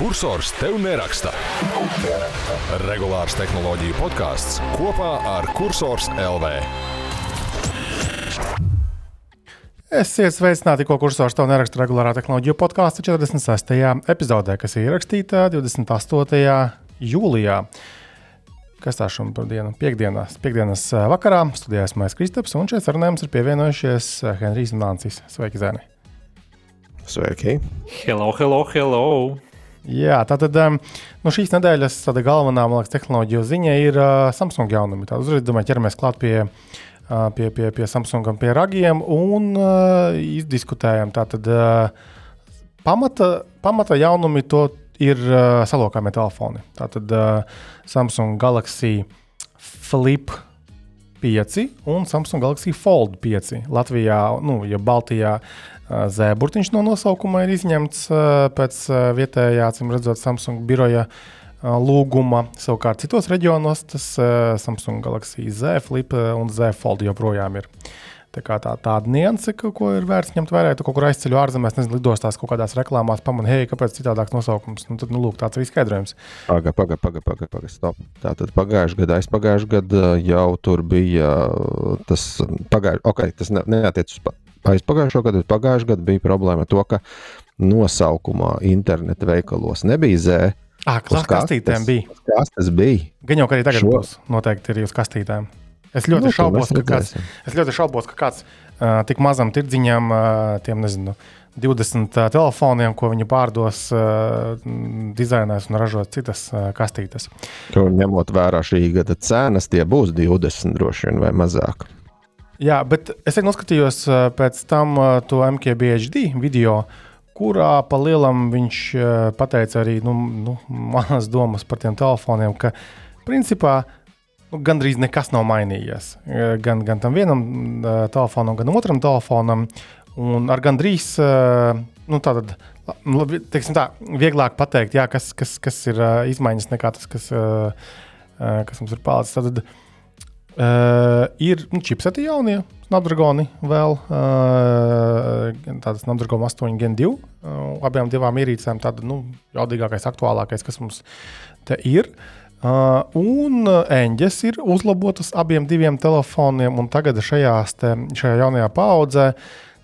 Cursors tev neraksta. Regulārs tehnoloģiju podkāsts kopā ar Cursors LV. Esiet sveicināti, ko kursors tev neraksta regulārā tehnoloģiju podkāstu 46. epizodē, kas ir ierakstīta 28. jūlijā. Kas tā šodien par dienu? Piektdienas, piekdienas eh, vakarā studijā esmu Kristaps, un šeit sarunājums ir pievienojušies eh, Henrijs un Nācis. Sveiki, Zēni! Sveiki! Hello, hello, hello! Jā, tātad no šīs nedēļas galvenā liekas, tehnoloģija ziņa ir uh, Samsung jaunumi. Tad uzreiz domāju, ķeramies klāt pie, uh, pie, pie, pie Samsungam, pie ragiem un uh, izdiskutējam. Tātad pamata, pamata jaunumi to ir salokāmie telefoni. Tātad Samsung Galaxy Flip 5 un Samsung Galaxy Fold 5. Latvijā, nu, ja Baltijā uh, zēburtiņš no nosaukuma ir izņemts uh, pēc uh, vietējā, acīm redzot, Samsung biroja lūguma. Savukārt citos reģionos tas Samsung Galaxy Z Flip un Z Fold joprojām ir. Tā kā tā, tāda nianse, ko, ir vērts ņemt vērā. Tu kaut kur aizceļ ārzemēs, nezinu, lidostās kaut kādās reklāmās, pamanīji, hei, kāpēc citādāks nosaukums. Nu, tad, nu, lūk, tāds ir izskaidrojums. Pagaid, pagaid, pagaid, pagaid, paga, stop. Tātad pagājušajā gadā, aizpagājušajā gadā jau tur bija tas, pagājušajā, ok, tas ne, neatiec uz aizpagājušo gadu, bet pagājušajā gadā bija problēma ar to, ka nosaukumā interneta veikalos nebija Z. Ah, kastītēm bija. Kas tas bija? Gan jau, arī tagad Šo... būs noteikti ir uz kastītēm. Es ļoti nu, šaubos, ka kāds, es ļoti šaubos, ka kāds uh, tik mazam tirdziņam, uh, tiem nezinu, 20 uh, telefoniem, ko viņi pārdos, uh, dizainēs un ražos citas uh, kastītes. To ņemot vērā šī gada cenas, tie būs 20 droši vien vai mazāk. Jā, bet es noskatījos uh, pēc tam to MKBHD video, kurā pa lielam viņš pateica arī nu, nu, manas domas par tiem telefoniem, ka principā nu, gandrīz nekas nav mainījies. Gan, gan tam vienam uh, telefonam, gan otram telefonam. Un ar gandrīz uh, nu, teiksim, tā, vieglāk pateikt, jā, kas, kas, kas ir uh, izmaiņas nekā tas, kas, kas mums ir palicis. Tad uh, ir nu, čipseti jaunie, Snapdragoni vēl, uh, tādas Snapdragon 8 Gen 2, uh, abām divām ierīcēm, tāda nu, jaudīgākais, aktuālākais, kas mums te ir. Uh, Uh, un eņģes ir uzlabotas abiem diviem telefoniem, un tagad šajās te, šajā jaunajā paudzē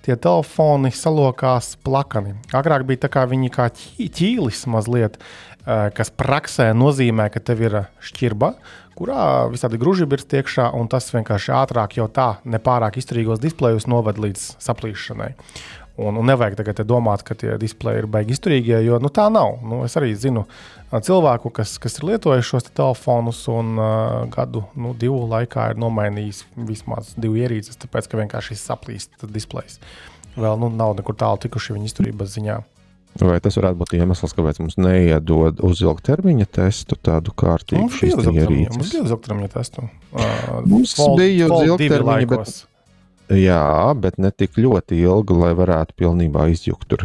tie telefoni salokās plakani. Agrāk bija tā kā viņi kā ķīlis mazliet, uh, kas praksē nozīmē, ka tev ir šķirba, kurā visādi gruži ir iekšā, un tas vienkārši ātrāk jau tā nepārāk izturīgos displejus noved līdz saplīšanai. Un, un nevajag tagad domāt, ka tie displeji ir baigi izturīgie, jo nu, tā nav. Nu, es arī zinu cilvēku, kas, kas ir lietojis šos te telefonus un uh, gadu, nu, divu laikā ir nomainījis vismaz divas ierīces, tāpēc ka vienkārši saplīst displejs. Vēl nu, nav nekur tālu tikuši viņa izturības ziņā. Vai tas varētu būt iemesls, kāpēc mums neiedod uz ilgtermiņa testu tādu kārtīgu šīs ierīces? Mums bija uz ilgtermiņa testu. Uh, mums fold, bija uz ilgtermiņa, bet Jā, bet ne tik ļoti ilgi, lai varētu pilnībā izjūt. Tur,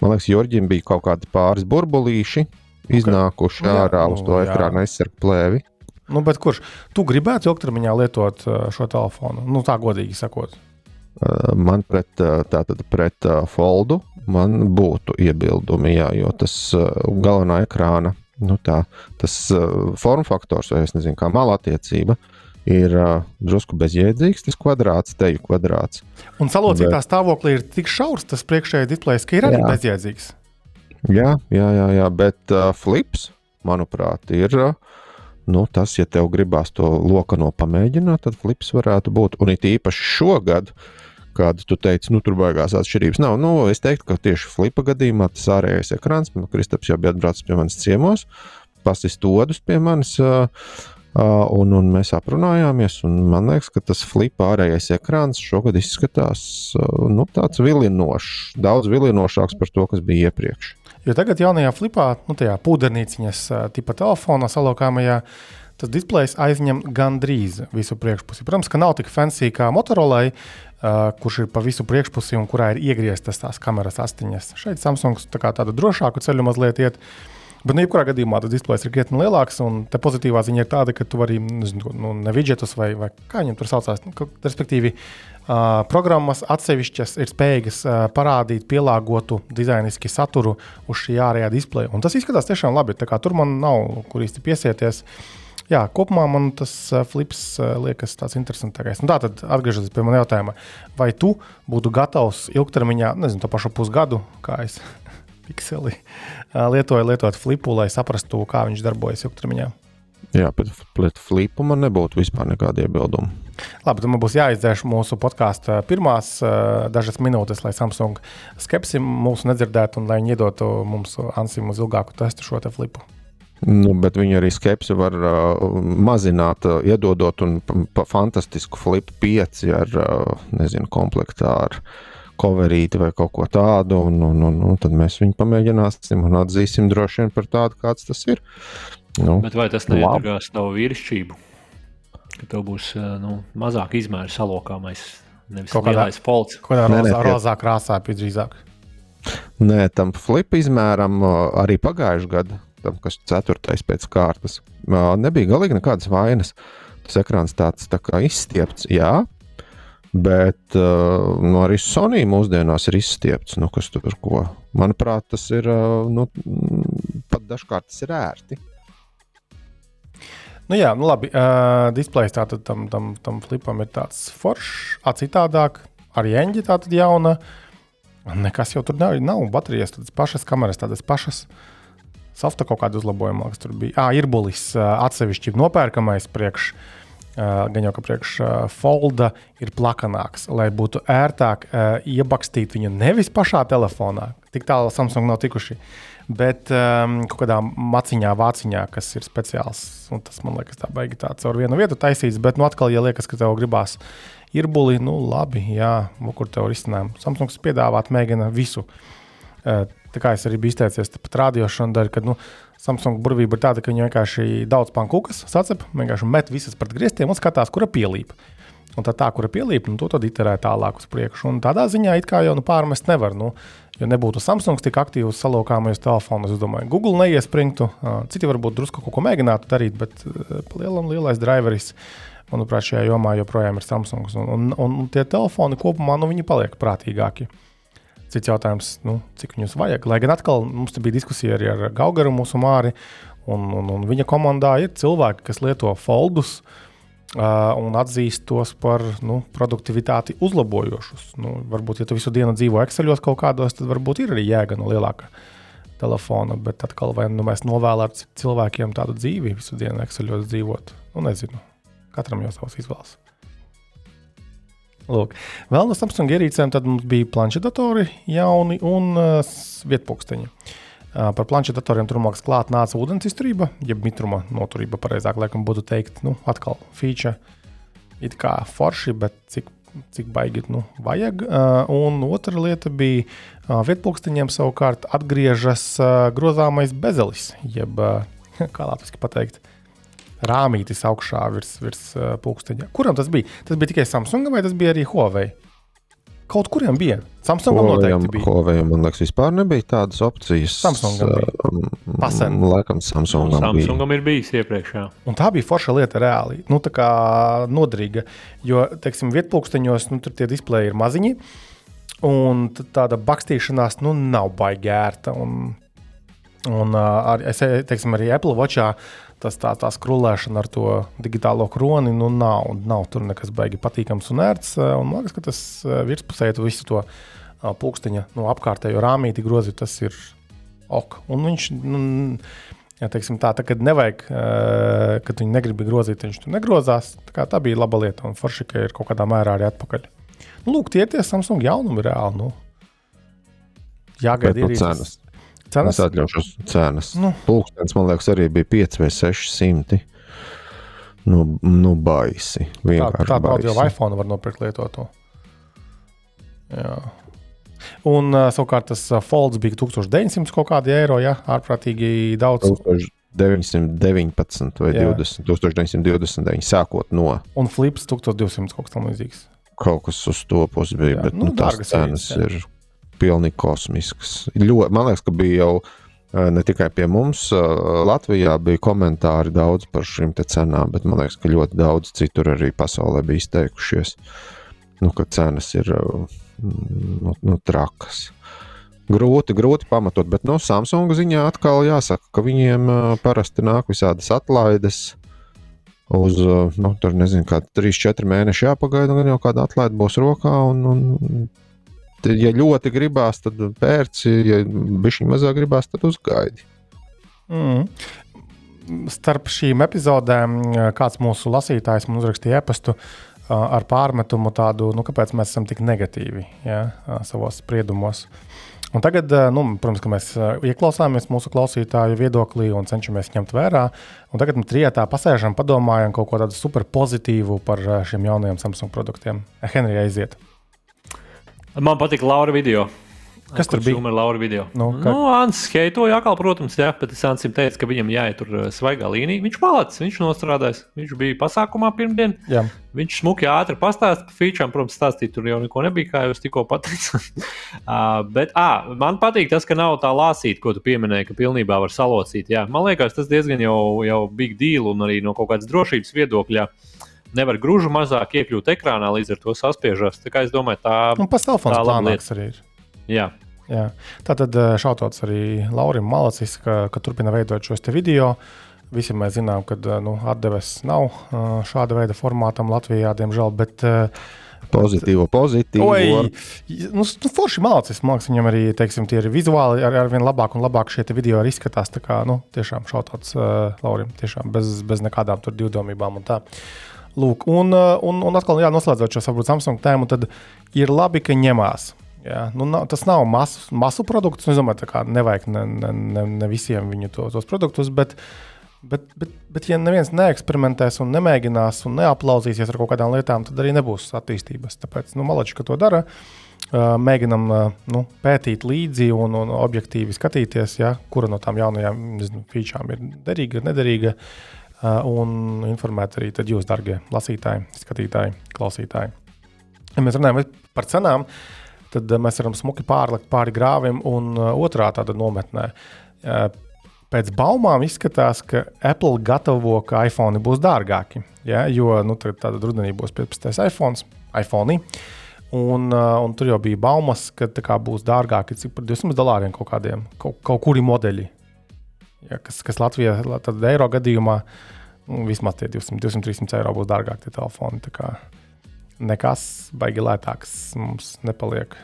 man liekas, Jorģim bija kaut kādi pāris burbulīši okay. iznākuši nu, ārā uz to ekrāna aizsargu plēvi. Nu, kurš tu gribētu ilgtermiņā lietot uh, šo telefonu? Nu, tā godīgi sakot. Uh, man pret, uh, tātad pret foldu man būtu iebildumi, jā, jo tas galvenā ekrāna, nu tā, tas formfaktors, vai es nezinu, kā malattiecība, uh, ir uh, drusku bezjēdzīgs, tas kvadrāts, teju kvadrāts. Un salocītā bet... stāvoklī ir tik šaurs tas priekšējais displejs, ka ir arī jā. bezjēdzīgs. Jā, jā, jā, jā bet uh, flips, manuprāt, ir. Uh, Nu, tas, ja tev gribās to lokano pamēģināt, tad flips varētu būt. Un it īpaši šogad, kad tu teici, nu, tur baigās atšķirības. Nav, nu, es teiktu, ka tieši flipa gadījumā tas ārējais ekrāns, nu, Kristaps jau bija atbraucis pie manis ciemos, pasist odus pie manis. Un, un mēs aprunājāmies, un man liekas, ka tas flip ārējais ekrāns šogad izskatās nu, tāds vilinošs, daudz vilinošāks par to, kas bija iepriekš. Jo tagad jaunajā flipā, nu, tajā pūdernīciņas uh, tipa telefonā, salokāmajā, tas displejs aizņem gandrīz visu priekšpusi. Protams, ka nav tik fancy kā Motorola, uh, kurš ir pa visu priekšpusi un kurā ir iegrieztas tās kameras astiņas. Šeit Samsungs tā kā tādu drošāku ceļu mazliet iet. Bet, nu, jebkurā gadījumā tas displejs ir krietni lielāks, un tā pozitīvā ziņa ir tāda, ka tu vari nezinu, nu, ne vidžetus vai, vai kā viņiem tur saucās. Nu, respektīvi, uh, programmas atsevišķas ir spējīgas uh, parādīt pielāgotu dizainiski saturu uz šī ārējā displeja. Un tas izskatās tiešām labi. Tur man nav kur īsti piesieties. Jā, kopumā man tas uh, flips uh, liekas tāds interesantākais. Nu, tā tad atgriežoties pie manas jautājuma, vai tu būtu gatavs ilgtermiņā, nezinu, to pašu pusgadu, kā es pikseli lietoju, lietot flipu, lai saprastu, kā viņš darbojas ilgtermiņā. Jā, bet pret flipu man nebūtu vispār nekāda iebilduma. Labi, tad man būs jāizdzēš mūsu podkāstu pirmās dažas minūtes, lai Samsung skepsi mūsu nedzirdētu un lai viņi iedotu mums Ansim uz ilgāku testu šo te flipu. Nu, bet viņi arī skepsi var uh, mazināt, uh, iedodot un pa, fantastisku flipu pieci ar, uh, nezinu, komplektā ar uh, coverīti vai kaut ko tādu, un, un, un, un tad mēs viņu pamēģināsim un atzīsim droši vien par tādu, kāds tas ir. Nu, Bet vai tas neietekmēs tavu vīrišķību? Ka tev būs nu, mazāk izmēra salokāmais, nevis kaut lielais polts. Kādā rozā, rozā krāsā drīzāk. Nē, tam flipa izmēram arī pagājušajā gadā, tam, kas ceturtais pēc kārtas, nebija galīgi nekādas vainas. Tas ekrāns tāds tā kā izstiepts, jā, Bet uh, nu, arī Sonija mūsdienās ir izstiepts. Nu, kas tur ko? Manuprāt, tas ir uh, nu, pat dažkārt tas ir ērti. Nu, jā, nu labi. Uh, displejs tātad tam, tam, tam flipam ir tāds foršs, citādāk. Arī eņģi tāda jauna. Nekas jau tur nav. Nav baterijas, tādas pašas kameras, tādas pašas. Softa kaut kāda uzlabojuma, kas tur bija. Ah, ir bulis uh, atsevišķi nopērkamais priekš uh, gan jau ka priekš folda ir plakanāks, lai būtu ērtāk iebakstīt viņu nevis pašā telefonā, tik tālu Samsung nav tikuši, bet um, kaut kādā maciņā, vāciņā, kas ir speciāls. Un tas man liekas, tā baigi tā caur vienu vietu taisīts, bet nu atkal, ja liekas, ka tev gribās ir buli, nu labi, jā, nu, kur tev ir izcinājumi. Samsungs piedāvāt, mēģina visu. Tā kā es arī biju izteicies pat rādīšanu daļu, kad nu, Samsung burvība ir tāda, ka viņi vienkārši daudz pankūkas sacep, vienkārši met visas pret griestiem un skatās, kura pielīp. Un tā, tā kura pielīp, nu, to tad iterē tālāk uz priekšu. Un tādā ziņā it kā jau nu, pārmest nevar. Nu, jo nebūtu Samsungs tik aktīvs salokāmajos telefonos, es domāju, Google neiespringtu. Citi varbūt drusku kaut ko mēģinātu darīt, bet lielam lielais driveris. Manuprāt, šajā jomā joprojām ir Samsungs. Un, un, un tie telefoni kopumā nu, paliek prātīgāki. Cits jautājums, nu, cik viņus vajag. Lai gan atkal mums bija diskusija arī ar Gaugaru, mūsu māri, un, un, un viņa komandā ir cilvēki, kas lieto foldus uh, un atzīst tos par nu, produktivitāti uzlabojošus. Nu, varbūt, ja tu visu dienu dzīvo Excelos kaut kādos, tad varbūt ir arī jēga no lielāka telefona. Bet atkal, vai nu, mēs novēlētu cilvēkiem tādu dzīvi, visu dienu Excelos dzīvot, nu, nezinu. Katram jau savs izvēles. Lūk. Vēl no Samsung ierīcēm mums bija planšetdatori jauni un uh, vietpunkteņi. Uh, par planšetdatoriem tur mākslinieks klāt nāca ūdens izturība, jeb mitruma noturība, pareizāk laikam būtu teikt, nu, atkal feature. It kā forši, bet cik, cik baigi nu, vajag. Uh, un otra lieta bija uh, vietpunkteņiem savukārt atgriežas uh, grozāmais bezelis, jeb, uh, kā latviešu pateikt, uh, rāmītis augšā virs, virs uh, pulksteņa. Kuram tas bija? Tas bija tikai Samsungam vai tas bija arī Huawei? Kaut kuriem bija. Samsungam noteikti bija. Huawei, man liekas, vispār nebija tādas opcijas. Samsungam bija. Um, Pasen. Laikam Samsungam, Samsungam bija. ir bijis iepriekš. Jā. Un tā bija forša lieta reāli. Nu, tā kā noderīga. Jo, teiksim, vietpulksteņos nu, tur tie displeji ir maziņi. Un tāda bakstīšanās nu, nav baigta ērta. Un, un ar, es teiksim, arī Apple Watchā tas tā, tā skrūlēšana ar to digitālo kroni nu, nav, nav tur nekas baigi patīkams un ērts. Eh, un man liekas, ka tas eh, virspusē tu visu to eh, pulksteņa nu, apkārtējo rāmīti grozi, tas ir ok. Un viņš, nu, ja teiksim tā, tā kad nevajag, kad viņi negrib grozīt, viņš tur negrozās. Tā, tā bija laba lieta un forši, ka ir kaut kādā mērā arī atpakaļ. Nu, lūk, tie tie Samsung jaunumi reāli. Nu. Jāgaida ir cenas. Cenas? Es atļaušos cenas. Nu. Pulkstenis, man liekas, arī bija 5 vai 600. Nu, nu baisi. Vienkārši tā, tādu jau iPhone var nopirkt lietotu. Jā. Un savukārt tas folds bija 1900 kaut kādi eiro, ja ārprātīgi daudz. 1919 vai jā. 20, 1929 sākot no. Un flips 1200 kaut kas tamlīdzīgs. Kaut kas uz to pusi bija, jā, bet nu, nu, tās cenas ir pilnīgi kosmisks. Ļoti, man liekas, ka bija jau Ne tikai pie mums, Latvijā bija komentāri daudz par šīm cenām, bet man liekas, ka ļoti daudz citur arī pasaulē bija izteikušies, nu, ka cenas ir nu, nu, trakas. Grūti, grūti pamatot, bet no nu, Samsung ziņā atkal jāsaka, ka viņiem parasti nāk visādas atlaides. Uz, nu, tur nezinu, kāda 3-4 mēneši jāpagaida, un jau kāda atlaide būs rokā. Un, un, ja ļoti gribās, tad pērci, ja bišķiņ mazāk gribās, tad uzgaidi. Mm. Starp šīm epizodēm kāds mūsu lasītājs man uzrakstīja e-pastu ar pārmetumu tādu, nu, kāpēc mēs esam tik negatīvi ja, savos spriedumos. Un tagad, nu, protams, mēs ieklausāmies mūsu klausītāju viedoklī un cenšamies ņemt vērā. Un tagad mēs trijotā pasēžam, padomājam kaut ko tādu super pozitīvu par šiem jaunajiem Samsung produktiem. Henrija aiziet! Man patīk Laura video. Kas tur bija? Ar Lauru video. Nu, kā... nu, Ants heitoja atkal, protams, jā, bet es Ansim teicu, ka viņam jāietur uh, svaigā līnija. Viņš palicis, viņš nostrādājis. Viņš bija pasākumā pirmdien. Jā. Viņš smuki ātri pastāstīja par feature, protams, stāstīt tur jau neko nebija, kā jūs tikko pateicāt. uh, bet à, man patīk tas, ka nav tā lāsīt, ko tu pieminēji, ka pilnībā var salocīt. Jā. Man liekas, tas diezgan jau, jau big deal un arī no kaut kādas drošības viedokļa. Uh, nevar grūžu mazāk iekļūt ekrānā, līdz ar to saspiežas. Tā kā es domāju, tā ir. Un pats telefons plānāks arī ir. Jā. Jā. Tā tad eh, šautots arī Laurim Malacis, ka, ka turpina veidot šos video. Visi mēs zinām, ka eh, nu, atdeves nav eh, šāda veida formātam Latvijā, diemžēl. Bet, Pozitīvo, pozitīvo. Oi, nu, nu, forši mācīs, mākslinieks viņam arī, teiksim, tie ir vizuāli ar, ar vien labāk un labāk šie video arī izskatās. Tā kā, nu, tiešām šautots uh, Laurim, tiešām bez, bez nekādām tur divdomībām un tā. Lūk, un, uh, un, un atkal, jā, noslēdzot šo varbūt, Samsung tēmu, tad ir labi, ka ņemās. Jā, nu, nav, tas nav masu, masu produkts. Nu, es domāju, ka nevajag ne, ne, ne, ne visiem viņu to, tos produktus, bet, bet, bet, bet, ja neviens neeksperimentēs un nemēģinās un neaplausīsies ar kaut kādām lietām, tad arī nebūs attīstības. Tāpēc, nu, malači, ka to dara. Uh, mēģinam uh, nu, pētīt līdzi un, un objektīvi skatīties, ja, kura no tām jaunajām featurām ir derīga, nederīga. Uh, un informēt arī jūs, darbie lasītāji, skatītāji, klausītāji. Ja mēs runājam par cenām, tad uh, mēs varam smuki pārlikt pāri grāvim un uh, otrā tāda nometnē. Pēc baumām izskatās, ka Apple gatavo, ka iPhone būs dārgāki. Ja? Jo nu, tāda rudenī būs 15. iPhone, iPhone. Un, un tur jau bija baumas, ka kā, būs dārgāki par 200 dolāriem kaut kādiem, kaut, kaut kuri modeļi ja, kas, kas Latvijā, tad eiro gadījumā, nu, vismaz tie 200, 200 300 eiro būs dārgāk tie telefoni. Nekas baigi lētāks mums nepaliek.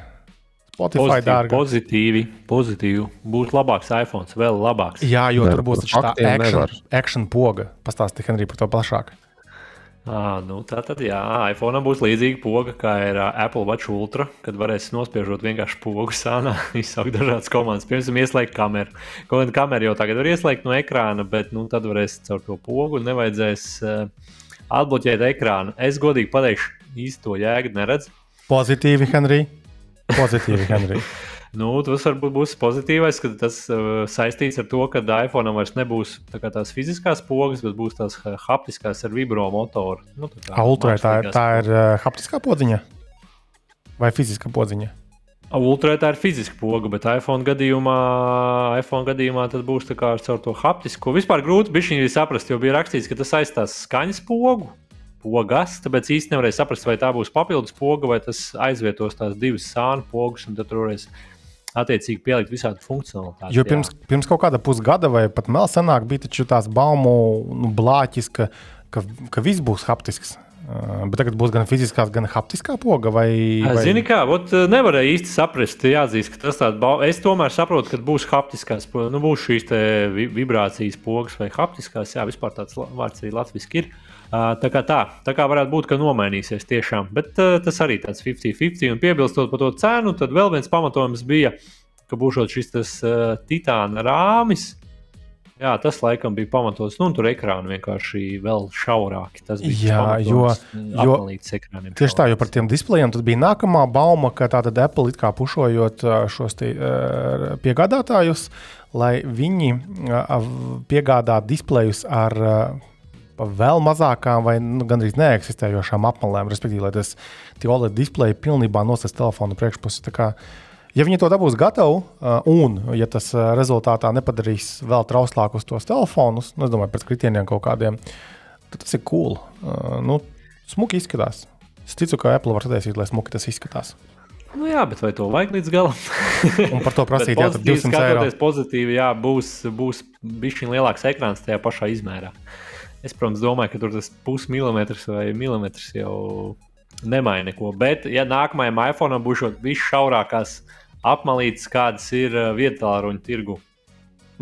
Spotify pozitīvi, dārgāk. Pozitīvi, pozitīvi. Būs labāks iPhone, vēl labāks. Jā, jo ne, tur būs tā action, action poga. Pastāstiet, Henrij, par to plašāk. À, nu, tā tad, jā, iPhone būs līdzīga poga, kā ir uh, Apple Watch Ultra, kad varēs nospiežot vienkārši pogu sānā, izsaukt dažādas komandas. Piemēram, ieslēgt kameru. Kaut kāda kamera jau tagad var ieslēgt no ekrāna, bet nu, tad varēs caur to pogu un nevajadzēs uh, atbloķēt ekrānu. Es godīgi pateikšu, īsti to jēgu neredzu. Pozitīvi, Henrij. Pozitīvi, Henrij. Nu, tas varbūt būs pozitīvais, ka tas uh, saistīts ar to, ka iPhone vairs nebūs tā tās fiziskās pogas, bet būs tās haptiskās ar vibro motoru. Nu, tā Ultra, tā, ir, tā ir uh, haptiskā podziņa vai fiziskā podziņa? Ultra tā ir fiziska poga, bet iPhone gadījumā, iPhone gadījumā tas būs caur to haptisko. Vispār grūti bija saprast, jo bija rakstīts, ka tas aizstās skaņas pogu. Pogas, tāpēc īstenībā nevarēja saprast, vai tā būs papildus poga, vai tas aizvietos tās divas sānu pogas, un tad tur varēs attiecīgi pielikt visādi funkcionalitāti. Jo pirms, jā. pirms kaut kāda pusgada vai pat vēl senāk bija tāds baumu nu, blāķis, ka, ka, ka viss būs haptisks. Uh, bet tagad būs gan fiziskā, gan haptiskā poga. Vai, vai... Zini, kā, ot, nevarēja īsti saprast, jāatzīst, ka tas tāds bau... Es tomēr saprotu, ka būs haptiskās, nu, būs šīs vibrācijas pogas vai haptiskās. Jā, vispār tāds vārds arī latviešu ir. Tā kā tā, tā kā varētu būt, ka nomainīsies tiešām. Bet uh, tas arī tāds 50-50. Un piebilstot par to cenu, tad vēl viens pamatojums bija, ka būs šis tas, uh, titāna rāmis. Jā, tas laikam bija pamatots. Nu, tur ekrāni vienkārši vēl šaurāki. Tas bija Jā, jo, jo tieši tā, jo par tiem displejiem tad bija nākamā bauma, ka tātad Apple it kā pušojot šos te, uh, piegādātājus, lai viņi uh, piegādā displejus ar uh, vēl mazākām vai nu, gandrīz neeksistējošām apmalēm, respektīvi, lai tas OLED displeja pilnībā nosacītu telefonu priekšpusi. Ja viņi to dabūs gatavu, uh, un ja tas uh, rezultātā nepadarīs vēl trauslākus tos telefonus, nu, es domāju, pēc kritieniem kaut kādiem, tad tas ir cool. Uh, nu, smuki izskatās. Es ticu, ka Apple var taisīt, lai smuki tas izskatās. Nu, jā, bet vai to vajag līdz galam? Un par to prasīt, jā, tad 200 eiro. Pozitīvi, jā, būs, būs bišķiņ lielāks ekrāns tajā pašā izmērā. Es, protams, domāju, ka tur tas pusmilimetrs vai milimetrs jau nemaina neko. Bet, ja nākamajam iPhone būs viss šaurākās apmalītes, kādas ir uh, vietāluņu tirgu.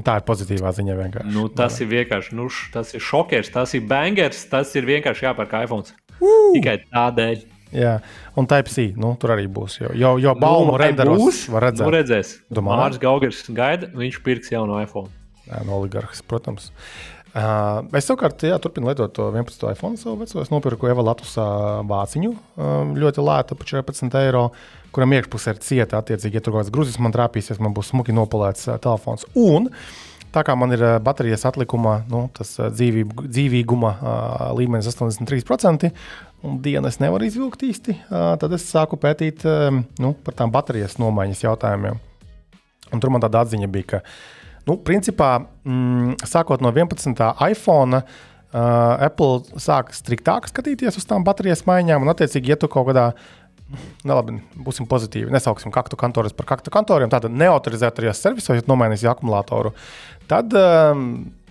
Tā ir pozitīvā ziņa. Vienkārši. Nu, tas Jā. ir vienkārši nu, tas ir šokers, tas ir bangers, tas ir vienkārši jāpērk iPhone. Uh! Tikai tādēļ. Jā, un Type-C nu, tur arī būs. Jo, jo, jo baumu nu, renderos būs, var redzēt. Nu, redzēs. Mārcis Gaugers gaida, viņš pirks jaunu iPhone. Jā, no oligarhas, protams. Uh, es savukārt jā, turpinu lietot to 11. iPhone savu veco. Es nopirku Eva Latvijas vāciņu uh, ļoti lētu par 14 eiro. Uh, kuram iekšpusē ir cieta. Attiecīgi, ja tur kaut kāds grūzis man trāpīsies, man būs smuki nopolēts uh, telefons. Un, Tā kā man ir uh, baterijas atlikuma, nu, tas uh, dzīvību, dzīvīguma uh, līmenis 83%, un dienu es nevaru izvilkt īsti, uh, tad es sāku pētīt uh, nu, par tām baterijas nomaiņas jautājumiem. Un tur man tāda atziņa bija, ka, nu, principā, mm, sākot no 11. iPhone, uh, Apple sāk striktāk skatīties uz tām baterijas maiņām, un, attiecīgi, ja tu kaut kādā veidā Nu, labi, būsim pozitīvi. Nesauksim kaktu kantorus par kaktu kantoriem. Tātad neautorizētajos servisos, ja nomainīsi akumulātoru, tad um,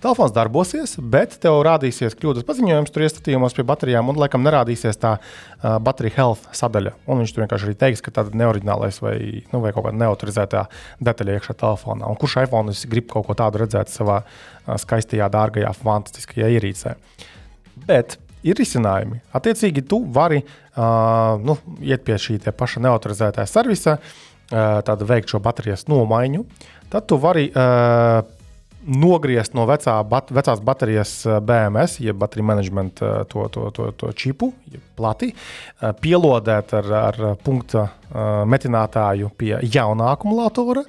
telefons darbosies, bet tev rādīsies kļūdas paziņojums tur iestatījumos pie baterijām, un laikam nerādīsies tā uh, baterija health sadaļa. Un viņš tur vienkārši arī teiks, ka tāda neoriģinālais vai, nu, vai kaut kāda neautorizētā detaļa iekšā telefonā. Un kurš iPhone grib kaut ko tādu redzēt savā uh, skaistajā, dārgajā, fantastiskajā ierīcē? Bet ir risinājumi. Attiecīgi, tu vari uh, nu, iet pie šī paša neautorizētā servisa, uh, tāda veikt šo baterijas nomaiņu. Tad tu vari uh, nogriezt no vecā, bat, vecās baterijas BMS, jeb bateriju management to, to, to, to čipu, plati, pielodēt ar, ar punkta metinātāju pie jaunā akumulatora.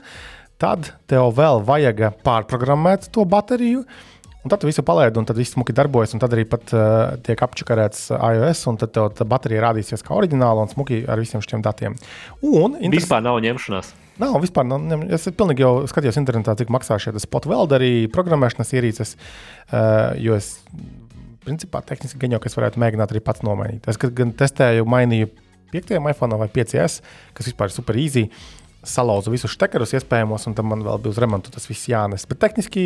Tad tev vēl vajag pārprogrammēt to bateriju. Uh, Un tad visu palaidi, un tad viss smuki darbojas, un tad arī pat, uh, tiek apčakarēts iOS, un tad tā baterija rādīsies kā oriģināla un smuki ar visiem šiem datiem. Un interes... vispār nav ņemšanās. Nav, vispār nav. Ne, es pilnīgi jau skatījos internetā, cik maksā šie spot welderi, programmēšanas ierīces, uh, jo es, principā, tehniski gan jau, ka es varētu mēģināt arī pats nomainīt. Es gan testēju, mainīju 5. iPhone vai 5S, kas vispār ir super easy salauzu visus stekerus iespējamos, un tam man vēl bija uz remontu tas viss jānes. Bet tehniski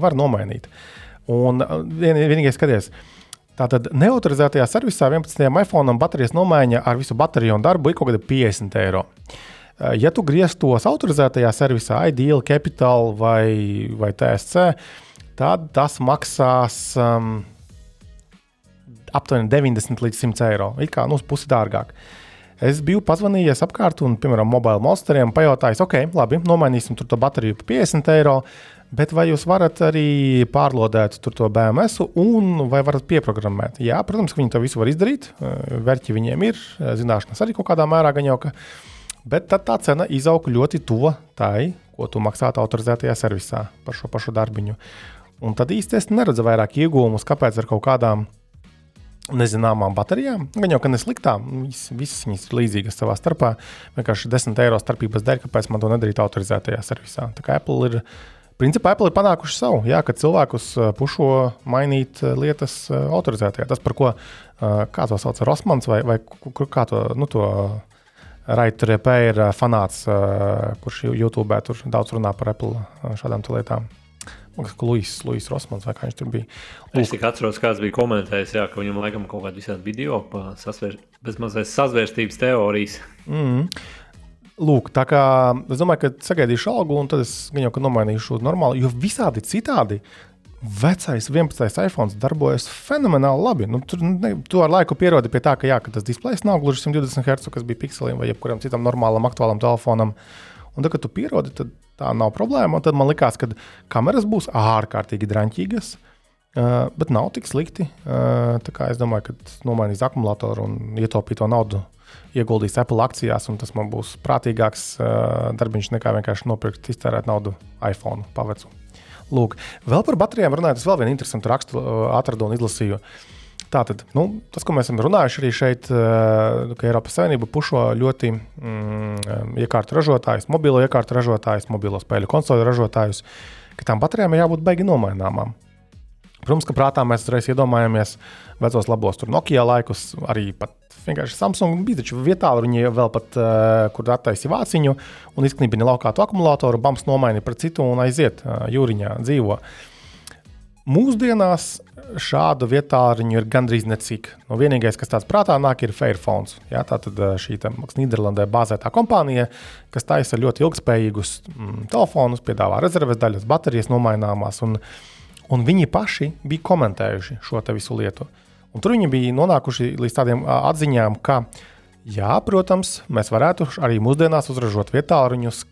var nomainīt. Un uh, vien, vienīgais skaties. Tātad neautorizētajā servisā 11. iPhone baterijas nomaiņa ar visu bateriju un darbu ir kaut kāda 50 eiro. Uh, ja tu grieztos autorizētajā servisā, Ideal, Capital vai, vai TSC, tad tas maksās um, aptuveni 90 līdz 100 eiro. It kā nu, pusi dārgāk. Uh, Es biju pazvanījies apkārt un, piemēram, mobile monsteriem, pajautājis, ok, labi, nomainīsim to bateriju par 50 eiro. Bet vai jūs varat arī pārlodēt to BMS, un vai varat pieprogrammēt? Jā, protams, viņi to visu var izdarīt. Vērķi viņiem ir, zināšanas arī kaut kādā mērā gan jau. Ka... Bet tad tā cena izaug ļoti tuva tai, ko tu maksātu autorizētajā servisā par šo pašu darbiņu. Un tad īstenībā neredzu vairāk iegūmus, kāpēc ar kaut kādām nezināmām baterijām. Gan jau, ka nesliktām, visas, visas viņas ir līdzīgas savā starpā. Vienkārši 10 eiro starpības dēļ, kāpēc man to nedarīt autorizētajā servisā. Tā kā Apple ir, principā Apple ir panākuši savu, jā, kad cilvēkus pušo mainīt lietas autorizētajā. Tas, par ko, kā to sauc, Rosmans vai, vai kā to, nu, to Raiturēpē ir fanāts, kurš YouTube tur daudz runā par Apple šādām lietām. Luis, Luis Rosmans vai kā viņš tur bija. Lūk. Es tikai atceros, kāds bija komentējis, jā, ka viņam laikam kaut kāda visādi video sasvēr, bez mazliet sazvērstības teorijas. Mm. Lūk, tā kā es domāju, ka sagaidīšu algu, un tad es gan jau nomainīšu normāli, jo visādi citādi vecais 11. iPhone darbojas fenomenāli labi. Nu, tur ne, tu ar laiku pierodi pie tā, ka, jā, ka tas displejs nav gluži 120 Hz, kas bija pikseliem vai jebkuram citam normālam, aktuālam telefonam. Un tad, kad tu pierodi, tad tā nav problēma. Un tad man likās, ka kameras būs ārkārtīgi drāmīgas. Uh, bet nav tik slikti. Uh, es domāju, ka nomainīs akumulātoru un ietaupīt to naudu, ieguldīs Apple akcijās, un tas man būs prātīgāks uh, darbiņš nekā vienkārši nopirkt, iztērēt naudu iPhone pavecu. Lūk, vēl par baterijām runājot, es vēl vienu interesantu rakstu uh, atradu un izlasīju. Tātad, nu, tas, ko mēs esam runājuši arī šeit, uh, ka Eiropas Savienība pušo ļoti mm, um, iekārtu ražotājus, mobilo iekārtu ražotājus, mobilo spēļu konsoli ražotājus, ka tām baterijām ir jābūt beigi nomaināmām. Protams, ka prātā mēs uzreiz iedomājamies vecos labos Nokia laikus, arī pat vienkārši Samsung bija taču vietā, kur viņi vēl pat, uh, kur attaisīja vāciņu un izknībina laukātu akumulātoru, bams nomaina pret citu un aiziet uh, jūriņā dzīvo. Mūsdienās šādu vietāriņu ir gandrīz necik. No vienīgais, kas tāds prātā nāk, ir Fairphones. Ja, tā tad šī Nīderlandē bāzētā kompānija, kas taisa ļoti ilgspējīgus mm, telefonus, piedāvā rezerves daļas, baterijas nomaināmās. Un, un viņi paši bija komentējuši šo visu lietu. Un tur viņi bija nonākuši līdz tādiem atziņām, ka, jā, protams, mēs varētu arī mūsdienās uzražot vietāluņus,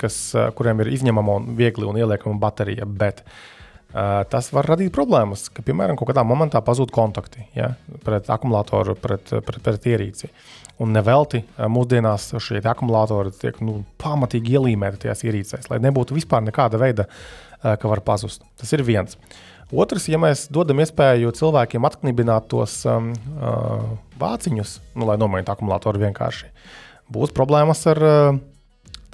kuriem ir izņemama un viegli un ieliekama baterija. Bet, uh, tas var radīt problēmas, ka, piemēram, kaut kādā momentā pazūd kontakti ja, pret akumulātoru, pret, pret, pret ierīci. Un nevelti mūsdienās šie akumulātori tiek nu, pamatīgi ielīmēti tajās ierīcēs, lai nebūtu vispār nekāda veida, ka var pazust. Tas ir viens. Otrs, ja mēs dodam iespēju cilvēkiem atknibināt tos um, uh, vāciņus, nu, lai nomainītu akumulātoru vienkārši, būs problēmas ar uh,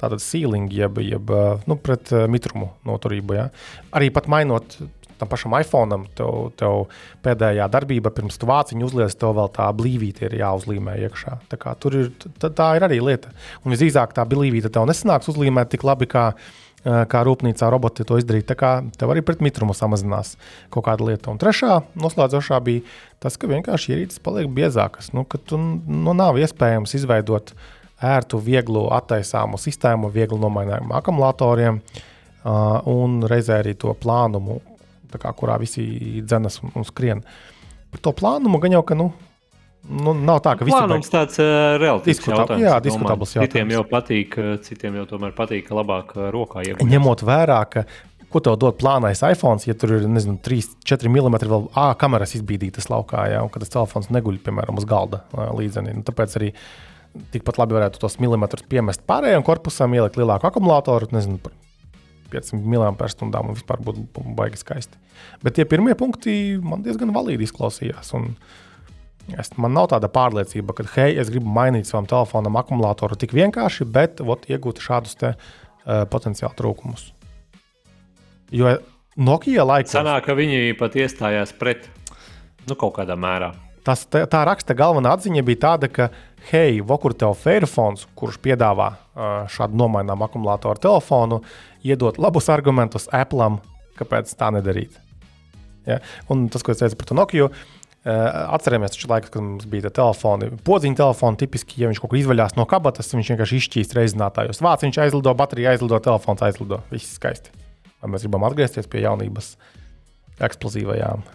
tātad ceiling, jeb, jeb nu, pret mitrumu noturību. Ja? Arī pat mainot tam pašam iPhone, tev, tev pēdējā darbība, pirms tu vāciņu uzliec, tev vēl tā blīvīte ir jāuzlīmē iekšā. Tā, tur ir, tā, tā ir arī lieta. Un visdrīzāk tā blīvīte tev nesanāks uzlīmēt tik labi, kā, kā rūpnīcā roboti to izdarīt. Tā kā tev arī pret mitrumu samazinās kaut kāda lieta. Un trešā noslēdzošā bija tas, ka vienkārši ierīces paliek biezākas. Nu, tu nu, nav iespējams izveidot ērtu, vieglu attaisāmu sistēmu, viegli nomainājumu akumulatoriem uh, un reizē arī to plānumu, kā, kurā visi dzenas un, un skrien. Par to plānumu gan jau, ka nu, nu, nav tā, ka visi plānums beig... tāds uh, Diskutab, jautājums. Jā, diskutabls jautājums. Citiem jau patīk, citiem jau tomēr patīk, ka labāk rokā iegūt. Ņemot vērā, ka ko tev dod plānais iPhone, ja tur ir nezinu, 3, 4 mm vēl ā, kameras izbīdītas laukā, ja, un kad tas telefons neguļ, piemēram, uz galda līdzenī. Nu, tāpēc arī uh, tikpat labi varētu tos milimetrus piemest pārējiem korpusam, ielikt lielāku akumulātoru, nezinu, par 500 mAh un vispār būtu baigi skaisti. Bet tie pirmie punkti man diezgan valīdi izklausījās. Es, man nav tāda pārliecība, ka, hei, es gribu mainīt savam telefonam akumulātoru tik vienkārši, bet ot, iegūt šādus te, uh, potenciāli trūkumus. Jo Nokia laikā. Sanāk, ka viņi pat iestājās pret nu, kaut kādā mērā. Tas, tā, tā raksta galvenā atziņa bija tāda, ka, hei, vokur tev Fairphones, kurš piedāvā šādu nomaināmu akumulātoru telefonu, iedot labus argumentus Apple, kāpēc tā nedarīt. Ja? Un tas, ko es teicu par to Nokiju, atcerieties, taču laikam, kad mums bija telefoni, podziņa telefoni, tipiski, ja viņš kaut kur izvaļās no kabatas, viņš vienkārši izšķīst reizinātājos. Vācis viņš aizlido, baterija aizlido, telefons aizlido. Viss skaisti. Vai mēs gribam atgriezties pie jaunības, eksplozīvajām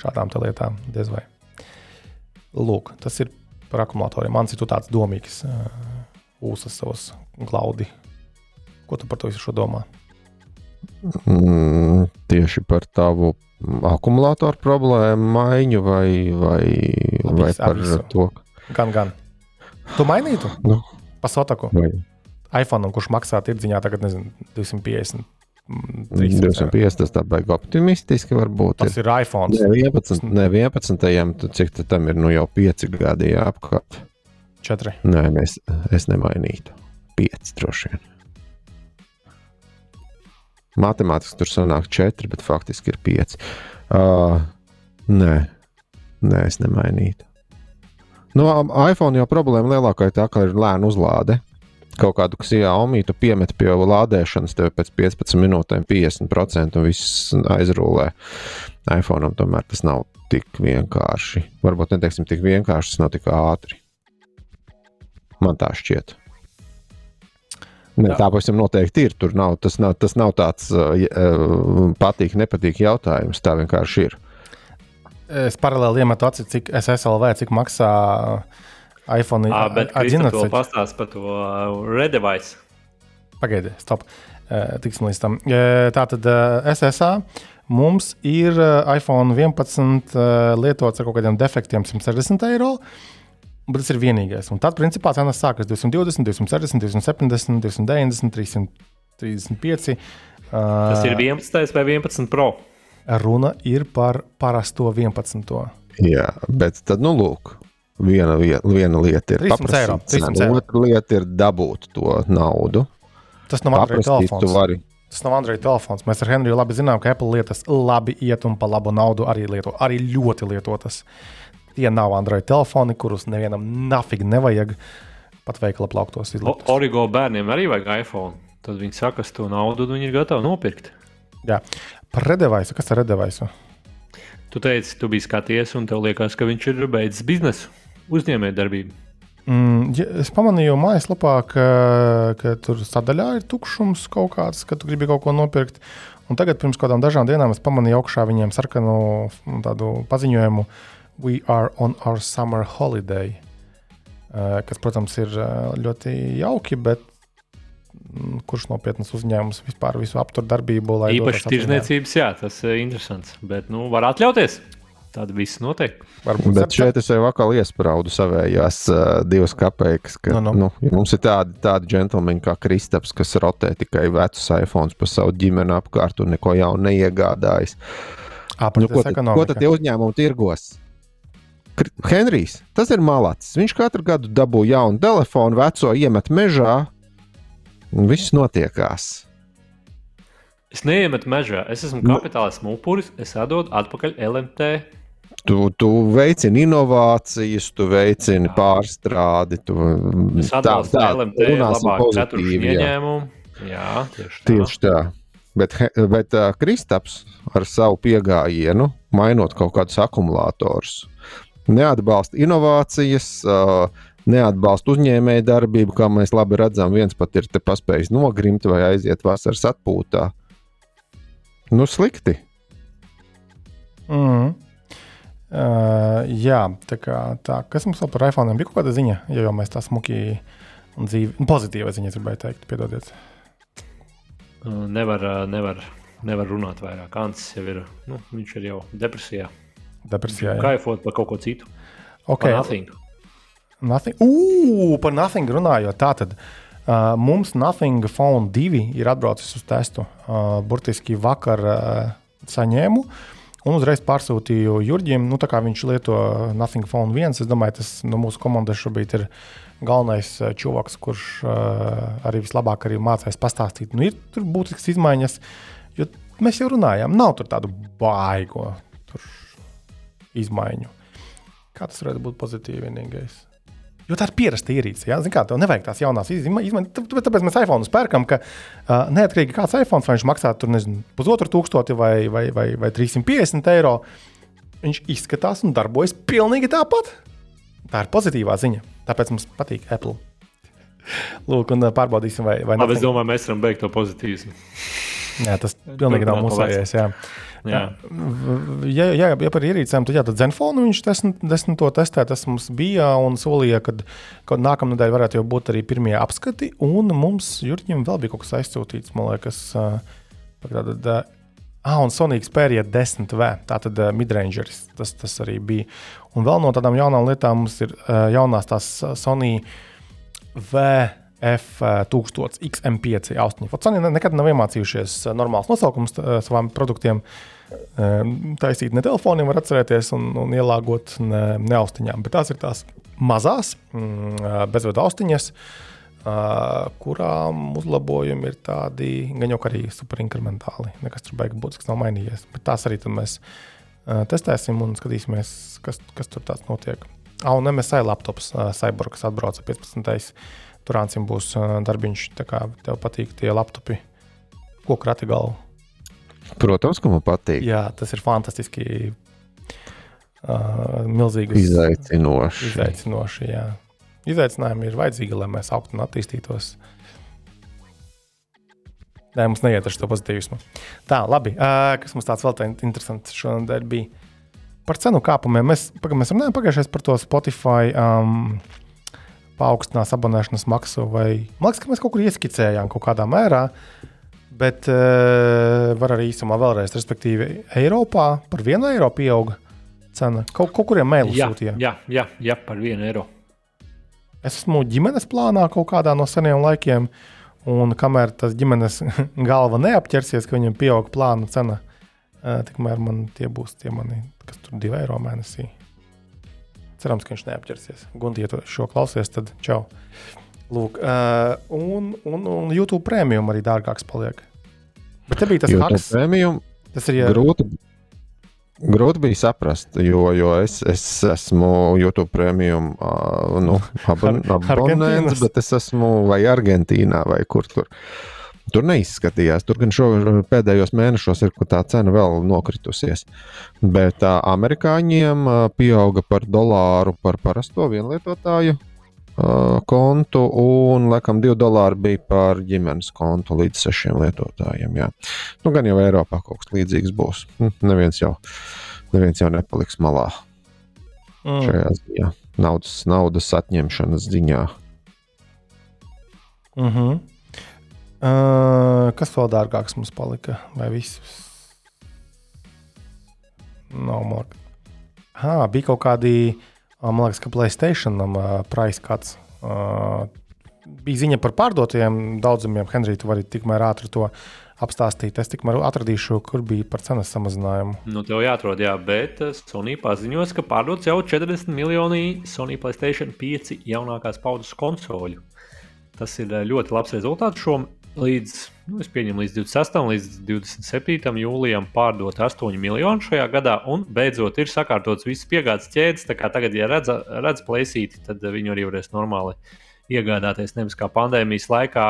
šādām lietām? Diez vai. Lūk, tas ir par akumulatoriem. Man ir tāds domīgs, uh, ūsas savas glaudi. Ko tu par to visu domā? Mm, tieši par tavu akumulātoru problēmu maiņu vai, vai, Labis, vai par abisu. to? Gan, gan. Tu mainītu? Nu, Pasotaku. Vai. iPhone, kurš maksā tirdziņā tagad, nezinu, 250 250 tas tā baigi optimistiski varbūt. Tas ir, ir iPhone. Ne 11, ne 11 cik tam ir nu jau 5 gadi jāapkārt. 4. Nē, es, es nemainītu. 5 droši vien. Matemātiski tur sanāk 4, bet faktiski ir 5. Uh, nē, nē, es nemainītu. Nu, iPhone jau problēma lielākā ir tā, ka ir lēna uzlāde kaut kādu Xiaomi, tu piemet pie lādēšanas, tev pēc 15 minūtēm 50% un viss aizrūlē. iPhone tomēr tas nav tik vienkārši. Varbūt neteiksim tik vienkārši, tas nav tik ātri. Man tā šķiet. Ne, tā pavisam noteikti ir. Tur nav, tas, nav, tas nav tāds uh, patīk, nepatīk jautājums. Tā vienkārši ir. Es paralēli iemetu aci, cik SSLV, cik maksā uh, iPhone ir. Bet Krista to pastāst par to Redevice. Pagaidiet, stop. Tiksim līdz tam. Tā tad SSA. Mums ir iPhone 11 lietots ar kaut kādiem defektiem 160 eiro. Bet tas ir vienīgais. Un tad, principā, cenas sākas 220, 260, 270, 290, 335. Tas ir 11 vai 11 Pro. Runa ir par parasto 11. Jā, bet tad, nu, lūk, Viena, vie- viena lieta ir 300 eiro, paprasīt cenu, 300 eiro. otra lieta ir dabūt to naudu. Tas nav tu telefons. Tas nav Android telefons. Mēs ar Henriju labi zinām, ka Apple lietas labi iet un pa labu naudu arī lieto. Arī ļoti lietotas. Tie nav Android telefoni, kurus nevienam nafig nevajag pat veikala plauktos izlikt. Origo bērniem arī vajag iPhone. Tad viņi saka, ka to naudu viņi ir gatavi nopirkt. Jā, par redevaisu. Kas ir redevaisu? Tu teici, tu biji skaties, un tev liekas, ka viņš ir beidzis biznesu, uzņēmējdarbību. Mm, ja, es pamanīju mājaslapā, ka, ka tur sadaļā ir tukšums kaut kāds, ka tu gribi kaut ko nopirkt. Un tagad, pirms kādām dažām dienām, es pamanīju augšā viņiem sarkanu mm, paziņojumu, We are on our summer holiday. Eh, Kas, protams, ir eh, ļoti jauki, bet mm, kurš nopietnas uzņēmums vispār visu aptur darbību, Īpaši tirzniecības, jā, tas ir interesants. Bet, nu, var atļauties. Tāda viss notiek. Varbūt Bet šeit es jau atkal iesprādu savējās uh, divas kapeikas. Ka, Nu, nu, nu. nu. Nu, ja mums ir tādi, tādi džentlmeņi kā Kristaps, kas rotē tikai vecus iPhones pa savu ģimeni apkārt un neko jaunu neiegādājas. Nu, ko, tad, ko tad tie uzņēmumi tirgos? Henrijs, tas ir malacis. Viņš katru gadu dabū jaunu telefonu, veco iemet mežā, un viss notiekās. Es neiemetu mežā. Es esmu Nu. kapitāls upuris. Es atdodu atpakaļ LMT. Tu, tu veicini inovācijas, tu veicini pārstrādi. Tu, Es atbalstu LMT runāsim labāku ceturkšņu pozitīvi, jā. ieņēmumu. Jā, tieši tā. Tieši tā. Bet, bet uh, Kristaps ar savu pieejamību, mainot kaut kādus akumulatorus, neatbalsta inovācijas, uh, neatbalsta uzņēmēju darbību, kā mēs labi redzam. Viens pat ir te paspējis nogrimt vai aiziet vasaras atpūtā. Nu, slikti. Mm. Uh, jā, tā kā tā. Kas mums vēl par iPhone bija kaut kāda ziņa, ja jau mēs tā smuki un dzīvi, nu, pozitīva ziņa, gribēju teikt, piedodiet. Uh, Nevar, uh, nevar, nevar runāt vairāk. Ants jau ir, nu, viņš ir jau depresijā. Depresijā. Jā. Kaifot par kaut ko citu. Okay. Par nothing. Nothing. Ugh, par Nothing runājot. Tātad uh, mums Nothing Phone 2 ir atbraucis uz testu. Uh, burtiski vakar uh, saņēmu. Un uzreiz pārsūtīju Jurģim, nu, tā kā viņš lieto Nothing Phone 1. Es domāju, tas no mūsu komandas šobrīd ir galvenais uh, čovaks, kurš uh, arī vislabāk arī mācās pastāstīt. Nu, ir tur būtisks izmaiņas, jo mēs jau runājām, nav tur tādu baigo tur izmaiņu. Kā tas varētu būt pozitīvi vienīgais? Jo tā ir pierasta ierīce. Ja? Zini, kā tev nevajag tās jaunās izmaiņas. Tāpēc mēs iPhone pērkam, ka uh, neatkarīgi kāds iPhone, vai viņš maksā tur, nezinu, pusotru tūkstoti vai, vai, vai, vai 350 eiro, viņš izskatās un darbojas pilnīgi tāpat. Tā ir pozitīvā ziņa. Tāpēc mums patīk Apple. Lūk, un pārbaudīsim, vai, vai Labi, es domāju, mēs varam beigt to pozitīvismu. Jā, tas pilnīgi nav pa mūsējais. Jā. Ja, ja, ja par ierīcēm, tad, jā, tad Zenfonu viņš desmit, desmito testē. Tas mums bija un solīja, ka, ka nākamā nedēļa varētu jau būt arī pirmie apskati. Un mums Jurģim vēl bija kaut kas aizsūtīts, man liekas, tātad, Ah, un Sony Xperia 10V, tātad uh, midrangeris, tas, tas arī bija. Un vēl no tādām jaunām lietām mums ir uh, jaunās tās ā, Sony VF1000 XM5 austiņi. Ne- nekad nav iemācījušies nosaukums uh, savām produktiem. Uh, taisīt ne telefoniem, var atcerēties un, un ielāgot ne, ne austiņām, bet tās ir tās mazās mm, bezvadu austiņas. Kurām uzlabojumi ir tādi gan jau arī superinkrementāli. Nekas tur beigas būtisks nav mainījies. Bet tās arī mēs testēsim un skatīsimies, kas, kas tur tāds notiek. Ah, un MSI laptops, Cyborg, kas atbrauca 15. Tur Ansim būs darbiņš. Tā kā tev patīk tie laptopi, ko krati galvu. Protams, ka man patīk. Jā, tas ir fantastiski. Uh, milzīgs Izaicinoši. Izaicinoši, jā. Izaicinājumi ir vajadzīgi, lai mēs augtu un attīstītos. Nē, mums neiet ar šo pozitīvismu. Tā, labi. Uh, kas mums tāds vēl tāds interesants šonadēļ bija? Par cenu kāpumiem. Mēs, paga, mēs runājām pagājušajā par to Spotify um, paaugstinās abonēšanas maksu. Vai, man liekas, ka mēs kaut kur ieskicējām kaut kādā mērā. Bet uh, var arī īsumā vēlreiz, respektīvi, Eiropā par vienu eiro pieauga cena. Kaut, kaut kuriem mēlus Jā, sūtīja. jā, jā, jā, par vienu eiro. Es esmu ģimenes plānā kaut kādā no seniem laikiem, un kamēr tas ģimenes galva neapķersies, ka viņam pieaug plāna cena, eh, tikmēr man tie būs tie mani, kas tur divi eiro mēnesī. cerams, ka viņš neapķersies. Gunti, ja tu šo klausies, tad čau. Lūk, uh, un, un, un YouTube prēmijum arī dārgāks paliek. Bet te bija tas haks. prēmijum Tas ir ja, grūti. Grūti bija saprast, jo, jo es, es esmu YouTube prēmijum uh, nu, abon, abonents, bet es esmu vai Argentīnā vai kur tur. Tur neizskatījās. Tur gan šo, pēdējos mēnešos ir tā cena vēl nokritusies. Bet uh, amerikāņiem uh, pieauga par dolāru par parasto vienlietotāju kontu, un laikam 2 dolāri bija par ģimenes kontu līdz 6 lietotājiem. Jā. Nu, gan jau Eiropā kaut kas līdzīgs būs. Hm, Neviens jau, neviens jau nepaliks malā mm, šajā ziņā. Naudas, naudas atņemšanas ziņā. mm -hmm. uh, kas vēl dārgāks mums palika? Vai viss? Nav, man liekas. Ha, bija kaut kādi, ā, man liekas, ka Placētationam uh, price kāds. Uh, bija ziņa par pārdotajiem daudzumiem. Henrij, tu vari tikmēr ātri to apstāstīt. Es tikmēr atradīšu, kur bija par cenas samazinājumu. Nu, tev jāatrod, jā, bet eh, Sony paziņos, ka pārdots jau 40 miljoni Sony Playstation 5 jaunākās paudzes konsoļu. Tas ir eh, ļoti labs rezultāts. Šo līdz, nu, līdz 26. līdz 27. jūlijam pārdot 8 miljonu šajā gadā, un beidzot ir sakārtots viss piegādes ķēdes. Tagad, ja redz, redz plēsīti, tad viņi arī varēs normāli iegādāties. Nevis kā pandēmijas laikā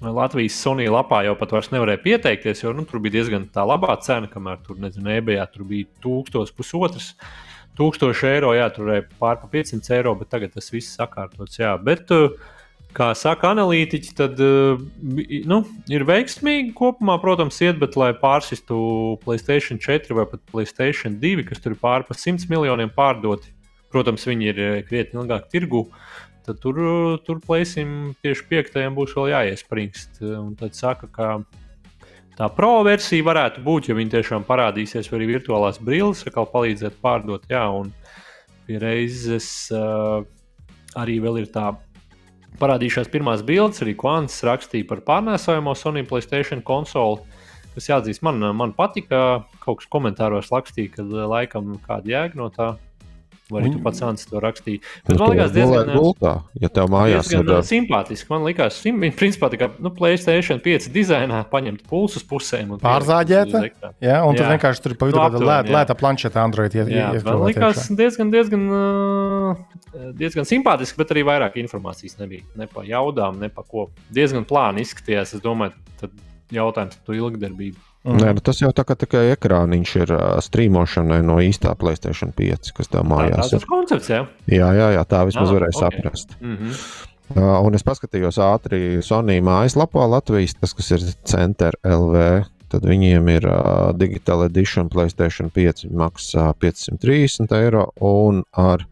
Latvijas Sony lapā jau pat vairs nevarēja pieteikties, jo nu, tur bija diezgan tā labā cena, kamēr tur, nezinu, ebējā tur bija tūkstoš, pusotrs. Tūkstoši eiro, jā, tur bija pār pa 500 eiro, bet tagad tas viss sakārtots. Jā. Bet, uh, kā saka analītiķi, tad bi- nu, ir veiksmīgi kopumā, protams, iet, bet, lai pārsistu Placēta 4 vai pat Placēta 2, kas tur ir pār pa 100 miljoniem pārdoti, protams, viņi ir eh, krietni ilgāk tirgu. Tad tur, uh, tur plēsim tieši piektajam būs vēl jāiespringst. Un tad saka, ka tā pro versija varētu būt, ja viņi tiešām parādīsies, vai arī virtuālās brilles atkal palīdzēt pārdot. Jā, un pie reizes uh, arī vēl ir tā parādījušās pirmās bildes, arī Kvants rakstīja par pārnēsājamo Sony Playstation konsoli. Kas jāatzīst, man, man patika. Kaut kas komentāros rakstīja, ka laikam kāda jēga no tā. Vai arī tu Un- pats Ants to rakstīji? Nu, Bet man liekas, diezgan, gultā, ja tev mājās ir. diezgan uh, simpātiski. Man liekas, sim, viņa principā tā kā nu, Playstation 5 dizainā paņemt pulsus pusēm. un Pārzāģēta? Ja, un tur Jā. vienkārši tur pa vidu Nu, tāda lēta, jā. lēta planšeta Android. Iet, Jā, iet, man liekas, diezgan, diezgan, diezgan simpātiski, bet arī vairāk informācijas nebija. Ne pa jaudām, ne pa ko. Diezgan plāni izskatījās. Es domāju, tad jautājums par to ilgdarbību. Nē, nu tas jau tā kā tikai ekrāniņš ir uh, strīmošanai no īstā Playstation 5, kas tev Tā, mājās tas ir. ir koncepts, jā. Jā, jā, jā tā vismaz Ah, varēja ok. saprast. Mm -hmm. Uh, un es paskatījos ātri Sony mājaslapā Latvijas, tas, kas ir Center LV. Tad viņiem ir uh, digital edition Playstation 5 maksā 530 eiro un ar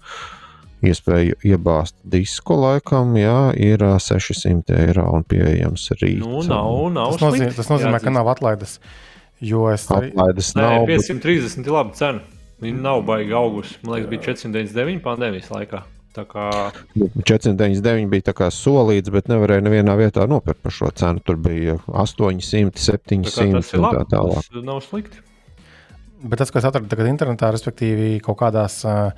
iespēju iebāzt disku laikam, jā, ir uh, 600 eiro un pieejams rīt. Nu, nav, nav Tas nozīmē, slikti, tas nozīmē ka jāatzīst. nav atlaides. Jo es arī. Atlaides Nē, nav. bet- 530 ir laba cena. Viņa nav baigta augusta. Man liekas, bija 499 pandēmijas laikā. Tā kā 499 bija tā kā solīts, bet nevarēja nevienā vietā nopirkt par šo cenu. Tur bija 800, tā kā 700 tas ir un tā tālāk. Tas nav slikti. Bet tas, ko es atradu tagad internetā, respektīvi kaut kādās uh,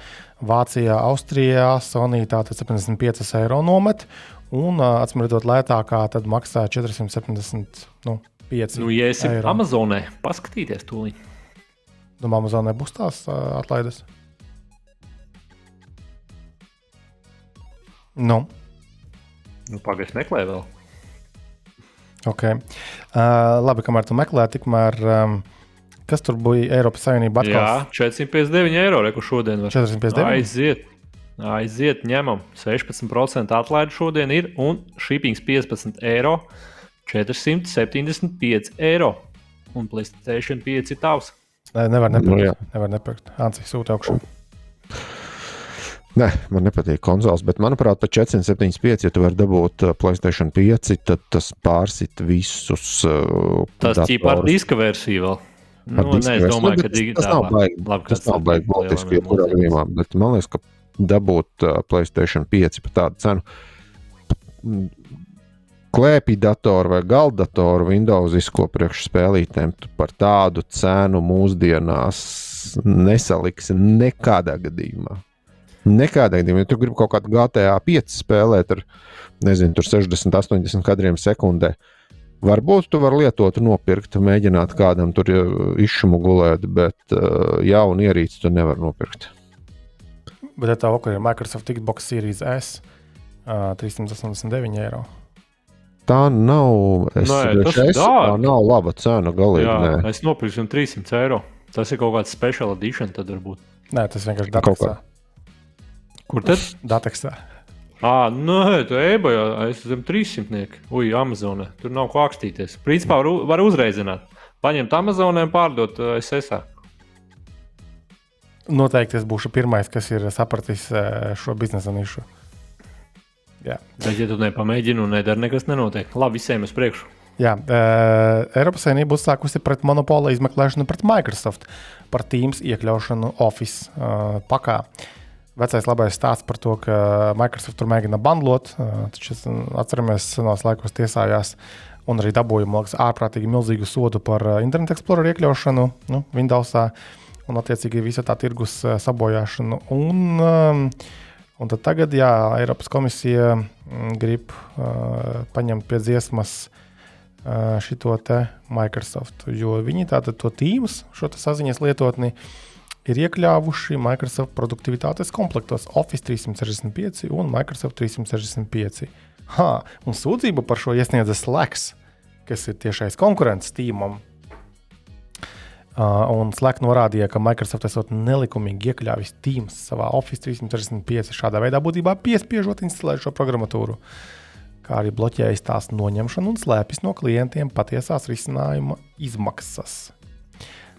Vācijā, Austrijā, Sonija tātad 75 eiro nomet, un uh, atsimredzot lētākā, tad maksā 475 nu, Nu, ja esi eiro. Amazonē, paskatīties to līniju. Domā, Amazonē būs tās uh, atlaides? Nu, Nu, Pagaidzi, meklē vēl. ok. Uh, labi, kamēr tu meklē, tikmēr um, kas tur bija Eiropas Savienība Jā, atkal? 459 eiro. Reku šodien var 459? aiziet. Aiziet, ņemam 16% atlaidi šodien ir un shippings 15 eiro. 475 eiro. Un Playstation 5 ir tavs. Nē, nevar Nu, jā. nepirkt. nevar nepirkt. Ancis sūta augšā. Nē, man nepatīk konsoles, bet manuprāt, par 475, ja tu vari dabūt uh, Playstation 5, tad tas pārsit visus. Uh, Tas ir par diska versiju vēl. Nu, nē, es domāju, ka digi- tas nav baigi. labi, Tas kas nav baigi būtiski, jebkurā gadījumā. Bet man liekas, ka dabūt uh, Playstation 5 par tādu cenu. Klēpī datoru vai galdatoru Windows izko priekšspēlītēm par tādu cenu mūsdienās nesaliksi nekādā gadījumā. Nekādā gadījumā, ja tu gribi kaut kādu GTA 5 spēlēt ar nezinu, 60, 80 kadriem sekundē, varbūt tu vari lietot, nopirkt, mēģināt kādam tur izšumu gulēt, bet uh, jaunu ierīci tu nevari nopirkt. Bet tā vakar ir Microsoft Xbox Series S uh, 389 eiro. Tā nav. Es, Nē, tas es, tā nav laba cena galīgi. Jā, nē. es nopirku 300 eiro. Tas ir kaut kāds special edition, tad varbūt. Nē, tas vienkārši dateksā. Kur tad? dateksā. Ah, nē, tu ebajā, es esmu 300. Ui, Amazonē. Tur nav ko akstīties. Principā var, var uzreizināt. Paņemt Amazonē un pārdot uh, SSA. Noteikti es būšu pirmais, kas ir sapratis eh, šo biznesa nišu. Jā, Bet, ja tu nepamēģini un nedari, nekas nenotiek. Labi, visiem uz priekšu. Jā uh, Eiropas Savienība uzsākusi pret monopola izmeklēšanu pret Microsoft par Teams iekļaušanu Office uh, pakā. Vecais labais stāsts par to, ka Microsoft tur mēģina bandlot, uh, taču es, atceramies, senos laikos tiesājās un arī dabūja liekas, ārprātīgi milzīgu sodu par uh, Internet Explorer iekļaušanu nu, Windowsā un, attiecīgi, visa tā tirgus uh, sabojāšanu. Un, un tagad, jā, Eiropas komisija grib uh, paņemt pie dziesmas uh, šito te Microsoft, jo viņi tātad to Teams, šo saziņas lietotni, ir iekļāvuši Microsoft produktivitātes komplektos Office 365 un Microsoft 365. Ha, un sūdzību par šo iesniedza Slacks, kas ir tiešais konkurents Teamam. Uh, un Slack norādīja, ka Microsoft esot nelikumīgi iekļāvis Teams savā Office 365, šādā veidā būtībā piespiežot instalēt šo programmatūru, kā arī bloķējis tās noņemšanu un slēpjas no klientiem patiesās risinājuma izmaksas.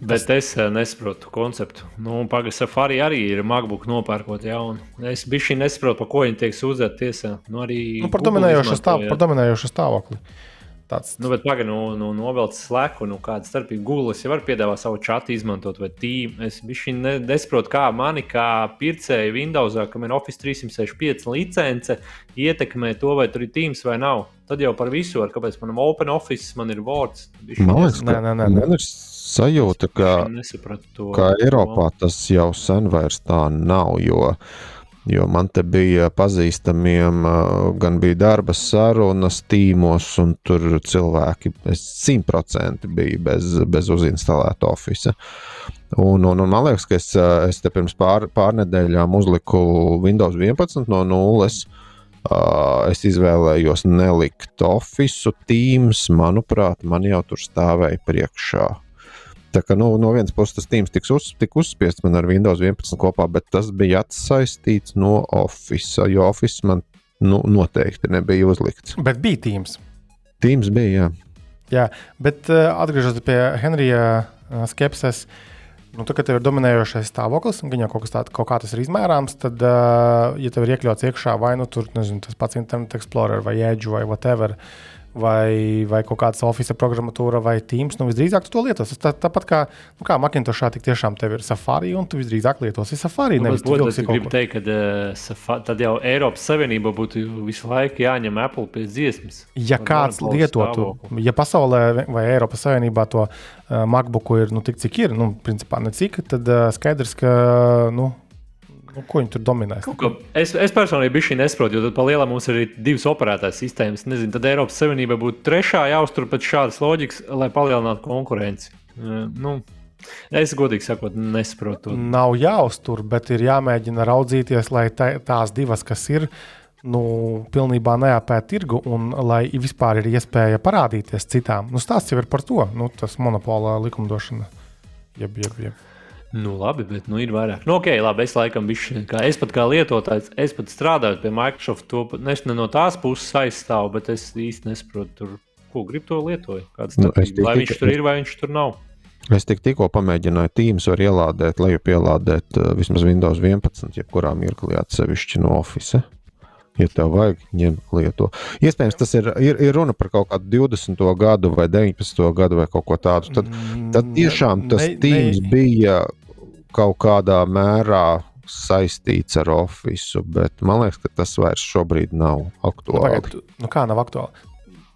Bet es eh, nesaprotu konceptu. Nu, Pagaidām, Safari arī ir MacBook nopērkot jaunu. Es biju nesaprotu, par ko viņi tiek sūdzēti tiesā. Nu, Nu, par, dominējošo stāv, par dominējošo stāvokli. Tāds, Nu, bet pagaidi, nu, nu novelc slēgu, nu, kāda starpība. Google jau var piedāvāt savu chatu, izmantot vai tīmu. Es ne, nesaprotu, kā mani, kā pircēju Windows, kam ir Office 365 licence, ietekmē to, vai tur ir Teams vai nav. Tad jau par visu var, kāpēc manam Open Office man ir Words. Man liekas, Nē, nē, nē, man ir sajūta, ka, to. ka Eiropā tas jau sen vairs tā nav. Jo, jo man te bija pazīstamiem, gan bija darba sarunas, tīmos, un tur cilvēki simtprocentīgi bija bez, bez uzinstalēta oficiāla. Un, un, un man liekas, ka es, es te pirms pār, pārnedēļām uzliku Windows 11 no nulles. Uh, es izvēlējos nelikt oficiālu, Teams, manuprāt, man jau tur stāvēja priekšā. Tā kā nu, no vienas puses tas tīms tiks uz, tik uzspiests man ar Windows 11 kopā, bet tas bija atsaistīts no Office, jo Office man nu, noteikti nebija uzlikts. bet bija Teams. Teams bija, jā. Bet uh, atgriežoties pie Henrija uh, skepses, nu, tad, kad tev ir dominējošais stāvoklis, un viņa kaut, tā, kaut kā tas ir izmērāms, tad, uh, ja tev ir iekļauts iekšā vai nu tur, nezinu, tas pats Internet Explorer vai Edge vai whatever, vai, vai kaut kāda Office programmatūra vai Teams, nu visdrīzāk tu to lietos. Tā, tāpat kā, nu, kā Macintoshā tik tiešām tev ir Safari, un tu visdrīzāk lietosi Safari. Nu, nevis vilksi es gribu teikt, ka uh, safa, tad jau Eiropas Savienība būtu visu laiku jāņem Apple pēc dziesmas. Ja kāds lietotu, stāvokli. ja pasaulē vai Eiropas Savienībā to uh, MacBooku ir nu, tik, cik ir, nu, principā ne cik, tad uh, skaidrs, ka nu, nu, ko viņi tur dominēs. Kā- Es, es personīgi biju šī nesaprotu, jo tad pa lielam mums ir arī divas operētājas sistēmas. Nezinu, tad Eiropas Savienībai būtu trešā jāuztur pēc šādas loģikas, lai palielinātu konkurenci. Uh, nu, es godīgi sakot, nesaprotu. Nav jāuztur, bet ir jāmēģina raudzīties, lai tā, tās divas, kas ir, nu, pilnībā neapēta tirgu un lai vispār ir iespēja parādīties citām. Nu, stāsts jau ir par to, nu, tas monopola likumdošana. Jeb, jeb, jeb. Nu, labi, bet nu, ir vairāk. Nu, ok, labi, es laikam bišķi, kā es pat kā lietotājs, es pat strādāju pie Microsoft, to pat- ne, no tās puses aizstāvu, bet es īsti nesaprotu, tur, ko grib to lietot. Kāds Nu, es tik- vai viņš tur ir, vai viņš tur nav. Es tik, tikko pamēģināju Teams, var ielādēt, lai jau pielādēt uh, vismaz Windows 11, jebkurā mirklī atsevišķi no Office. Ja tev vajag, ņem lieto. Iespējams, tas ir, ir, ir runa par kaut kādu 20. gadu vai 19. gadu vai kaut ko tādu. Tad, tad tiešām tas Ne- Teams ne- bija kaut kādā mērā saistīts ar Office, bet man liekas, ka tas vairs šobrīd nav Nu, aktuāli. pagaid, nu kā nav aktuāli?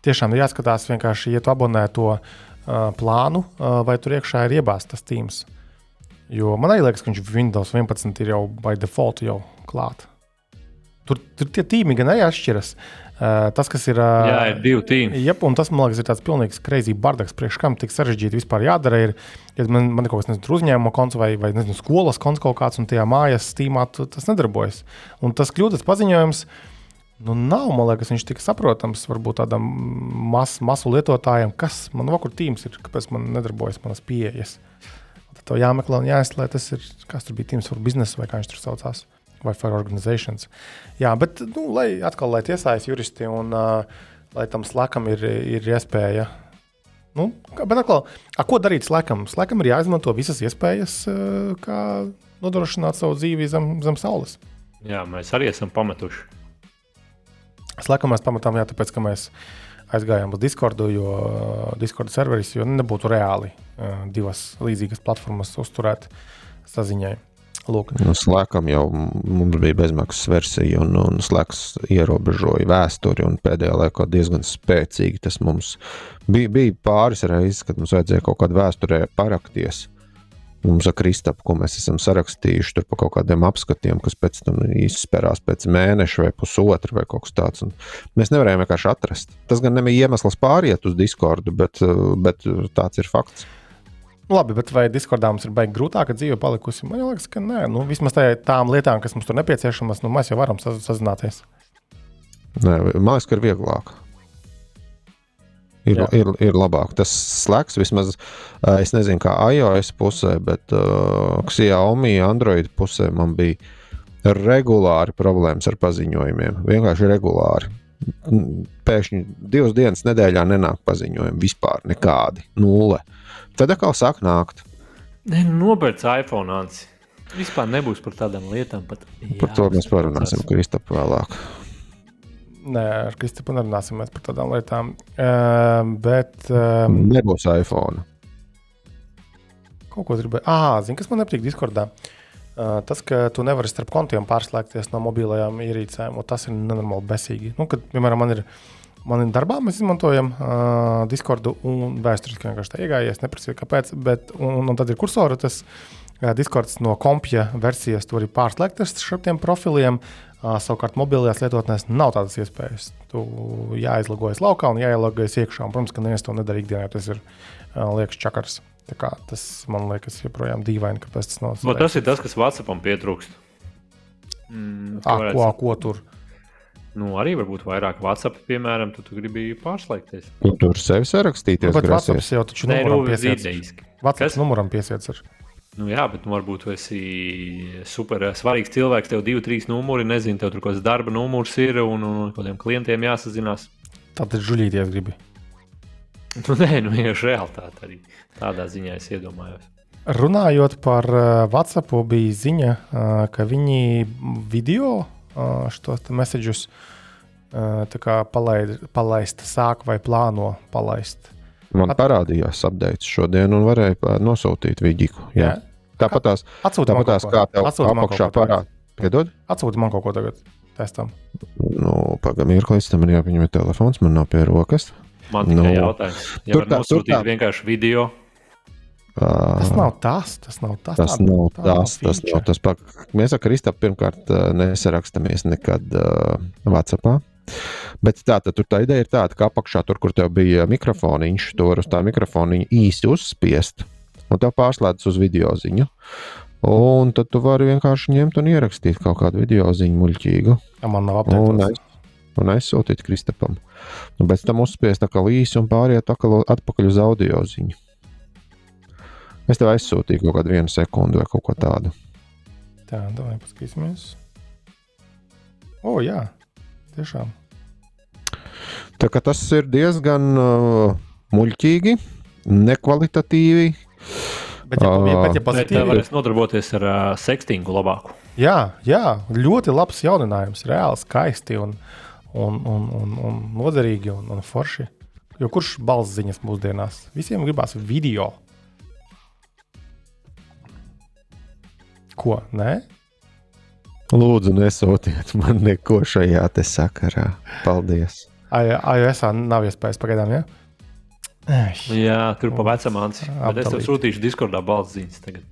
Tiešām ir jāskatās vienkārši, ja tu abonē to uh, plānu, uh, vai tur iekšā ir iebāzts tas tīms. Jo man liekas, ka viņš Windows 11 ir jau by default jau klāts. Tur, tur tie tīmi gan arī atšķiras. Uh, tas, kas ir. Uh, Jā, ir divi tīmi. Jā, un tas man liekas, ir tāds pilnīgs kreizī bardaks. Priekš kam tik sarežģīti vispār jādara. Ir, ja man, man ir kaut kas nezinu, uzņēmuma konts vai, vai nezinu, skolas konts kaut kāds, un tajā mājas stīmā tu, tas nedarbojas. Un tas kļūdas paziņojums. Nu, nav, man liekas, viņš tik saprotams varbūt tādam mas, masu lietotājam, kas man vakur tīms ir, kāpēc man nedarbojas manas pieejas. Tad to jāmeklē un jāizslēdz. Tas ir, kas tur bija tīms par biznesu vai kā viņš tur saucās vai for organizations. Jā, bet nu, lai atkal lai iesaistās juristi un uh, lai tam slēgam ir, ir iespēja. Nu, bet atkal, a, ko darīt slēgam? Slēgam ir jāizmanto visas iespējas, uh, kā nodrošināt savu dzīvi zem, zem saules. Jā, mēs arī esam pametuši. Slēgam mēs pamatām, jā, tāpēc, ka mēs aizgājām uz Discordu, jo uh, Discord serveris, jo nebūtu reāli uh, divas līdzīgas platformas uzturēt saziņai. Lūk. Nu, slēgam jau mums bija bezmaksas versija, un, un slēgs ierobežoja vēsturi. Pēdējā laikā diezgan spēcīgi tas mums bija, bija pāris reizes, kad mums vajadzēja kaut kādā vēsturē parakties. Mums ar Kristapu, ko mēs esam sarakstījuši tur par kaut kādiem apskatiem, kas pēc tam izspērās pēc mēneša vai pusotra vai kaut kas tāds. Mēs nevarējām vienkārši atrast. Tas gan nebija iemesls pāriet uz Discordu, bet, bet tāds ir fakts. Labi, bet vai Discordā mums ir baigi grūtāka dzīve palikusi? Man liekas, ka nē, nu, vismaz tām lietām, kas mums tur nepieciešamas, nu, mēs jau varam sazināties. Nē, man liekas, ka ir vieglāk. Ir, Jā. ir, ir labāk. Tas slēgts vismaz, es nezinu, kā iOS pusē, bet uh, Xiaomi, Android pusē man bija regulāri problēmas ar paziņojumiem. Vienkārši regulāri. Pēkšņi divas dienas nedēļā nenāk paziņojumi vispār nekādi. Nulle. Tad atkal sāk nākt. Nē, nu, nopērts iPhone. Anci. Vispār nebūs par tādām lietām. Pat, jā, par to mēs parunāsim, Kristap, vēlāk. Nē, ar Kristipu nerunāsim par tādām lietām. Uh, bet. Uh, Nebūs iPhone. Kaut ko gribēju. Ah, zini, kas man nepatīk Discordā? Uh, tas, ka tu nevari starp kontiem pārslēgties no mobilajām ierīcēm, tas ir nenormāli besīgi. Nu, kad, piemēram, man ir, man ir darbā, mēs izmantojam uh, Discordu un vēsturiski vienkārši tā iegājies, neprasīju, kāpēc, bet un, un tad ir kursori. Tas, uh, Discords no kompja versijas tur ir pārslēgts ar šiem profiliem. Uh, savukārt, mobilajās lietotnēs nav tādas iespējas. Tu jāizlogojas laukā un jāielogājas iekšā. Un, protams, ka neviens to nedara ikdienā, tas ir uh, liekas čakars. Tas man liekas, joprojām dīvaini, kāpēc tas nav. No, tas ir tas, kas Vācijam pietrūkst. Mm, ko, ko tur? Nu, arī varbūt vairāk WhatsApp, piemēram, tu, tu gribi pārslēgties. Tu tur sevi sarakstīties. Nu, bet WhatsApp jau taču Nē, nu, idejiski. WhatsApp numuram piesiets. Ar. Nu, jā, bet nu, varbūt tu esi super svarīgs cilvēks. Tev divi, trīs numuri, nezinu, tev tur kaut kāds darba numurs ir un, un kādiem klientiem jāsazinās. Tad ir žuļīties gribi. Nu, nē, nu vienkārši realitāte arī tādā ziņā es iedomājos. Runājot par uh, WhatsApp, bija ziņa, uh, ka viņi video šos mēsīčus uh, palaid, palaist, sāk vai plāno palaist. Man At... parādījās updates šodien, un varēja nosūtīt vidīku. Jā. Jā. Tāpat tās, tāpat tās kā tev apakšā parādās. Piedod? Atsūti man kaut ko tagad. Testam. Nu, Pagaidām, mirklīdz tam ir jāpieņem telefons, man nav pie rokas. Man nu, jautājums. Ja tur tā, nosūtīt tur tā. vienkārši video. Tas nav tas. Tas nav tas. Tas tāda, nav tāda tas. Tas nav tas. Pak... Mēs ar Kristapu pirmkārt nesarakstamies nekad uh, WhatsAppā. Bet tā tad tā ideja ir tāda, ka apakšā tur, kur tev bija mikrofoniņš, to var uz tā mikrofoniņa īsti uzspiest, un tev pārslēdzas uz video ziņu. Un tad tu vari vienkārši ņemt un ierakstīt kaut kādu video ziņu muļķīgu. Ja man nav apgādājis. Un, aiz, un aizsūtīt Kristapam. Un pēc tam uzspiest tā kā īsi un pāriet atpakaļ uz audio ziņu. Es tev aizsūtīju kaut kādu vienu sekundi vai kaut ko tādu. Tā, domāju, paskatīsimies. O, jā, tiešām. Tā kā tas ir diezgan uh, muļķīgi, nekvalitatīvi. Bet, ja, ja, bet, ja pozitīvi, bet varēs nodarboties ar uh, sekstingu labāku. Jā, jā, ļoti labs jauninājums, reāli skaisti un, un, un, un, un noderīgi un, un forši. Jo kurš balss ziņas mūsdienās? Visiem gribās video. Ko? Nē? Lūdzu, nesūtiet man neko šajā sakarā. Paldies! iOS nav iespējas pagaidām. Ja? Jā, tur pa vecam. Bet es tev sūtīšu Discordā balss ziņas tagad.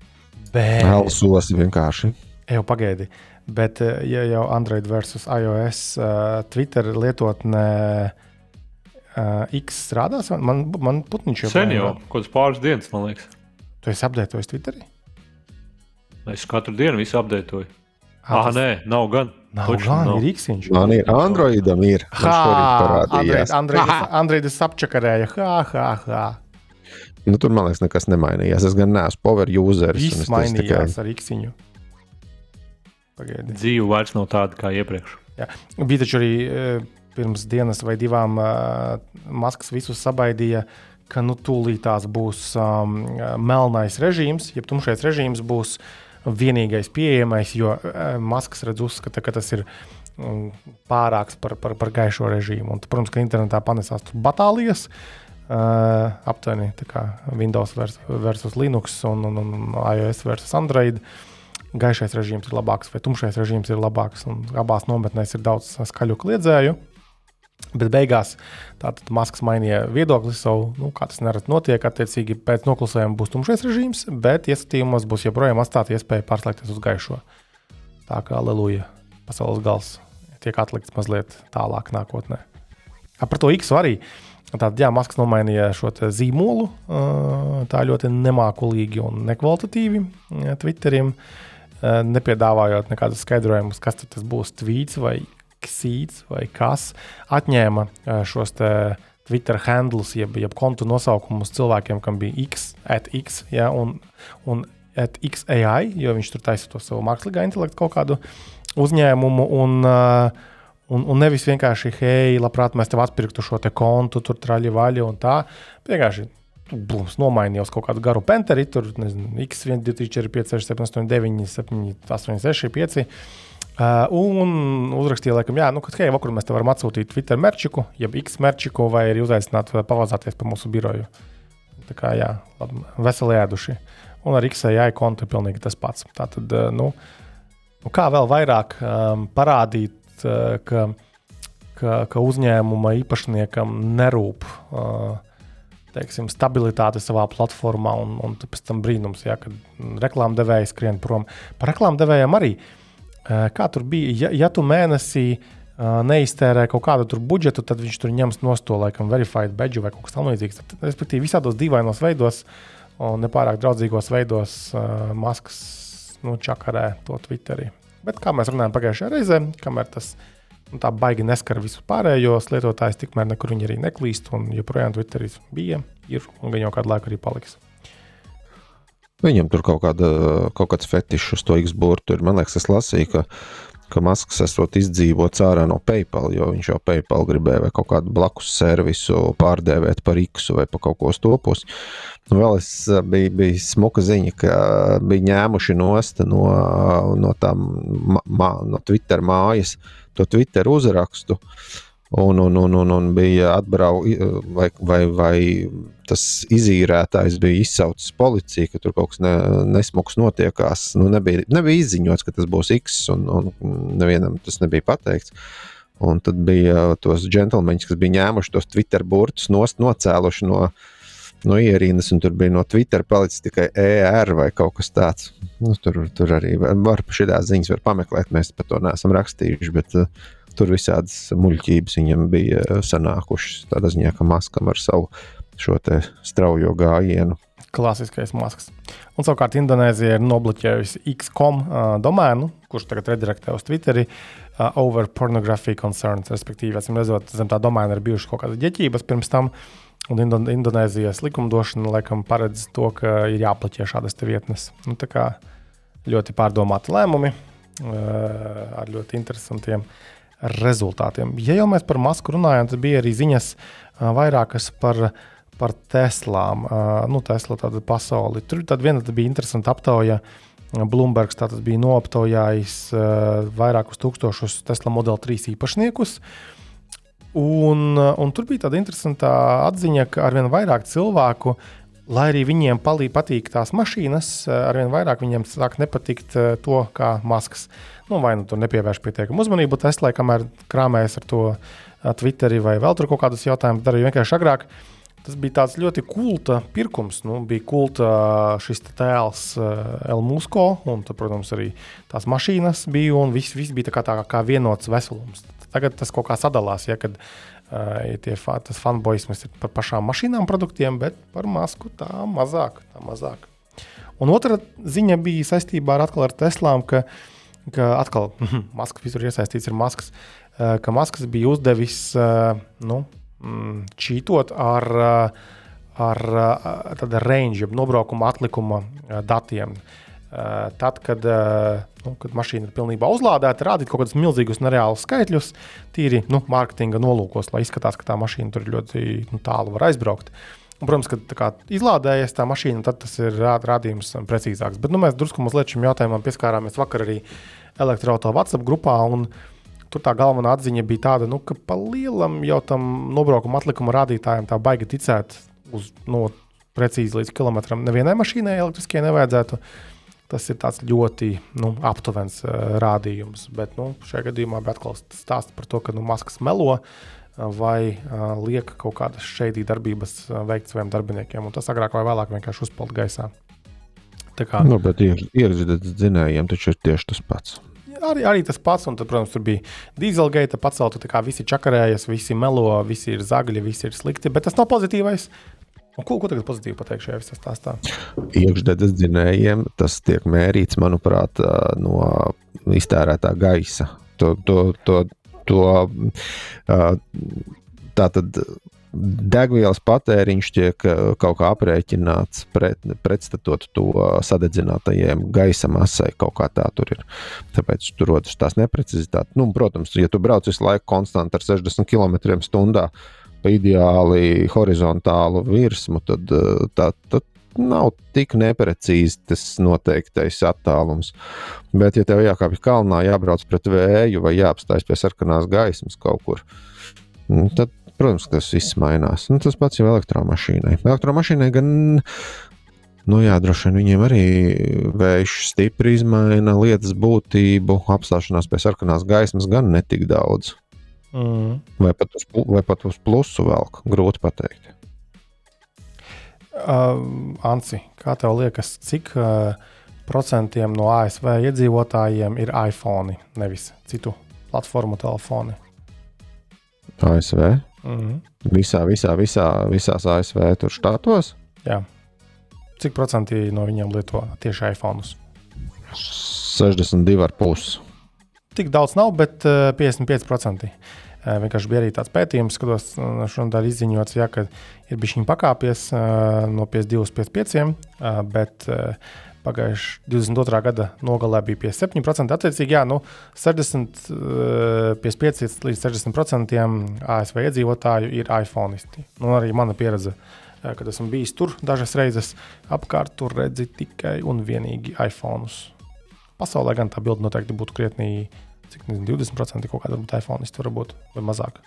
Bet, Elsos vienkārši. jau pagaidi. Bet, eh, ja jau Android versus iOS uh, Twitter lietotnē uh, X strādās, man, man putniņš jau Sen jau, kaut kāds pāris dienas, man liekas. Tu esi apdētojis Twitterī? Es katru dienu visu apdeitoju. Ah, Ah, tas nē, nav gan. Nav Toču gan, nav. ir X-iņš. Man ir Androidam, ir. Parādījās. Andrejs apčakarēja. Ha, ha, ha. Nu, tur man liekas, nekas nemainījās. Es gan neesmu power user. Viss mainījās ar X-iņu. Pagaidi. Dzīve vairs nav tāda kā iepriekš. Jā. Bija taču arī e, pirms dienas vai divām uh, Maskas visus sabaidīja, ka nu tūlītās būs um, melnais režīms, jeb tumšais režīms būs vienīgais pieejamais, jo uh, Maskas redz uzskata, ka tas ir um, pārāks par, par, par gaišo režīmu. Un, protams, ka internetā panesās batālijas. Uh, aptuveni tā kā Windows vers, versus Linux un, un, un iOS versus Android. Gaišais režīms ir labāks, vai tumšais režīms ir labāks. un Abās nometnēs ir daudz skaļu kliedzēju. Bet beigās tātad Maskis mainīja viedokli savu, nu, kā tas nereti notiek. Attiecīgi pēc noklusējuma būs tumšais režīms, bet ieskatījumos būs joprojām atstāta iespēja pārslēgties uz gaišo. Tā kā aleluja, pasaules gals tiek atlikts mazliet tālāk nākotnē. A, par to X arī. Tātad, jā, Maskis nomainīja šo zīmolu tā ļoti nemākulīgi un nekvalitatīvi Twitterim, nepiedāvājot nekādus skaidrojumus, kas tas būs tvīts vai ksīts vai kas. Atņēma ā, šos te Twitter handlus, jeb, jeb kontu nosaukumus cilvēkiem, kam bija X, at X, ja, un, un at XAI, jo viņš tur taisa to savu mākslīgā intelektu kaut kādu uzņēmumu. Un, uh, Un, un nevis vienkārši, hei, labprāt, mēs tev atpirktu šo te kontu, tur traļi vaļi un tā. Vienkārši blūms nomainīja uz kaut kādu garu penteri, tur nezinu, X1, 2, 3, 4, 5, 6, 7, 8, 9, 7, 8, 6, 5. Uh, un uzrakstīja, laikam, jā, nu, ka, hei, vakarā mēs te varam atsūtīt Twitter merčiku, jeb X merčiku, vai arī uzaicināt pavazāties pa mūsu biroju. Tā kā, jā, labi, veseli ēduši. Un ar XAI kontu ir pilnīgi tas pats. Tā tad, uh, nu, nu, kā vēl vairāk um, parādīt, uh, ka, ka, ka uzņēmuma īpašniekam nerūp uh, teiksim, stabilitāte savā platformā, un, un pēc tam brīnums, ja, kad reklāmdevēji skrien prom. Par reklāmdevējiem arī. Uh, kā tur bija? Ja, ja tu mēnesī neiztērē kaut kādu budžetu, tad viņš tur ņems no to laikam verified badge vai kaut kas tamlīdzīgs. Respektīvi, visādos dīvainos veidos un nepārāk draudzīgos veidos uh, maskas nu, čakarē to Twitterī. Bet kā mēs runājam pagājušajā reizē, kamēr tas nu, tā baigi neskar visus pārējos lietotājus, tikmēr nekur viņi arī neklīst. Un joprojām Twitterī bija, ir un gan jau kādu laiku arī paliks. Viņam tur kaut, kāda, kaut kāds fetišs uz to X-burtu ir. Man liekas, es lasīju, ka, ka Masks esot izdzīvots ārā no PayPal, jo viņš jau PayPal gribēja vai kaut kādu blakus servisu pārdēvēt par X vai par kaut ko stopus. Vēl es bija, bija smuka ziņa, ka bija ņēmuši nost no, no tām mā, no Twitter mājas to Twitter uzrakstu. Un, un, un, un, un bija atbraucis, vai, vai, vai tas izīrētājs bija izsaucis policiju, ka tur kaut kas ne, nesmuks notiekās. Nu, nebija, nebija izziņots, ka tas būs X, un, un nevienam tas nebija pateikts. Un tad bija tos džentlmeņus, kas bija ņēmuši tos Twitter burtus, nost, nocēluši no, no ierīnas, un tur bija no Twitter palicis tikai ER vai kaut kas tāds. Nu, tur, tur arī var, var šādas ziņas var pameklēt, mēs par to neesam rakstījuši. Bet, uh, Tur visādas muļķības viņam bija sanākušas. Tādā ziņā, ka maskam ar savu šo straujo gājienu. Klasiskais masks. Un savukārt Indonēzija ir nobloķējusi X.com uh, domēnu, kurš tagad redirektē uz Twitteri uh, over pornography concerns. Respektīvi, esam redzot, zem tā domēna ir bijušas kaut kādas ģeķības pirms tam. Un Indon Indonēzijas likumdošana laikam paredz to, ka ir jāplaķē šādas vietnes. Nu, tā kā ļoti pārdomāti lēmumi uh, ar ļoti interesantiem rezultātiem. Ja jau mēs par masku runājam, tad bija arī ziņas vairākas par, par Teslām. Nu, Tesla tāda pasauli. Tur tad viena tad bija interesanta aptauja. Bloombergs tātad bija noaptaujājis uh, vairākus tūkstošus Tesla Model 3 īpašniekus. Un, un tur bija tāda interesanta atziņa, ka arvien vairāk cilvēku, lai arī viņiem palī, patīk tās mašīnas, arvien vairāk viņiem sāk nepatikt to, kā maskas. Nu, vai nu tur nepievērš pietiekamu uzmanību Teslai, kamēr krāmējas ar to Twitteri vai vēl tur kaut kādus jautājumus darīja vienkārši agrāk. Tas bija tāds ļoti kulta pirkums. Nu, bija kulta šis tēls Elmusko, un, tad, protams, arī tās mašīnas bija, un viss, viss bija tā kā, tā kā vienots veselums. Tagad tas kaut kā sadalās, ja, kad ja tie, tas fanboisms ir par pašām mašīnām, produktiem, bet par masku tā mazāk. Tā mazāk. Un otra ziņa bija saistībā ar, ar Teslām, ka, ka atkal maskas visur iesaistīts ir maskas, ka maskas bija uzdevis nu, mm, čītot ar, ar, ar range, nobraukuma atlikuma datiem. Tad, kad, nu, kad mašīna ir pilnībā uzlādēta, rādīt kaut kādus milzīgus nereālus skaitļus, tīri nu, mārketinga nolūkos, lai izskatās, ka tā mašīna tur ļoti nu, tālu var aizbraukt. Un, protams, kad kā, izlādējies tā mašīna, tad tas ir rādījums precīzāks. Bet nu, mēs drusku mazliet šim jautājumam pieskārāmies vakar arī elektroautorāta WhatsApp grupā. Tur tā galvenā atziņa bija tāda, nu, ka pa lielam jau tam nobraukuma atlikuma rādītājam tā baigi ticēt uz no, precīzi līdz kilometram. Nevienai mašīnai elektriskajai nevajadzētu. Tas ir ļoti nu, aptuvens uh, rādījums. Bet nu, šajā gadījumā bija atkal stāsts par to, ka nu, maskas melo vai liek kaut kādas šeit darbības veikt saviem darbiniekiem. Un tas agrāk vai vēlāk vienkārši uzpeld gaisā. Tā kā, nu, ierakstīt dzinējiem taču ir tieši tas pats arī, arī tas pats, un tad, protams, tur bija dīzelgaita pacelta, tā kā visi čakarējas, visi melo, visi ir zagļi, visi ir slikti, bet tas nav pozitīvais. Un ko, ko tagad pozitīvi pateikt šajā visā stāstā? Iekšzemes dzinējiem tas tiek mērīts, manuprāt, no iztērētā gaisa. To, to, to, to, tā tad degvielas patēriņš tiek kaut kā aprēķināts pret, pretstatot to sadedzinātajiem gaisa masai. Kaut kā tā tur ir. Tāpēc tur rodas tās neprecizitātes. Nu, protams, ja tu brauc visu laiku konstanti ar 60 km/h pa ideāli horizontālu virsmu, tad, tā, tad nav tik neprecīzi tas noteiktais attālums. Bet, ja tev jākāpj kalnā, jābrauc pret vēju vai jāapstājas pie sarkanās gaismas kaut kur, nu, tad Protams, tas viss mainās. Nu, tas pats jau elektromašīnai. Elektromašīnai gan, nu jā, droši vien viņiem arī vējš stipri izmaina lietas būtību, apstāšanās pie sarkanās gaismas gan netik daudz. Mm. Vai, pat uz, vai pat uz plusu velk, grūti pateikt. Uh, Anci, kā tev liekas, cik uh, procentiem no ASV iedzīvotājiem ir iPhone, nevis citu platformu telefoni? ASV? Mm -hmm. Visā, visā, visā, visās ASV tur štatos. Jā. Cik procenti no viņiem lieto tieši iPhone? 62,5. Tik daudz nav, bet 55%. Vienkārši bija arī tāds pētījums, eh, šodien izziņots, ja, ka ir bijis viņa pakāpies no 52 līdz 55, bet Pagājušā 22. gada nogalē bija 57%. Attiecīgi, jā, nu, 60, 55 eh, līdz 60% ASV iedzīvotāju ir iPhoneisti. Nu, arī mana pieredze, kad esmu bijis tur dažas reizes, apkārt tur redzi tikai un vienīgi iPhone'us. Pasaulē gan tā bilde noteikti būtu krietni, cik nezinu, 20% kaut kāda būtu iPhoneisti, varbūt vai mazāk.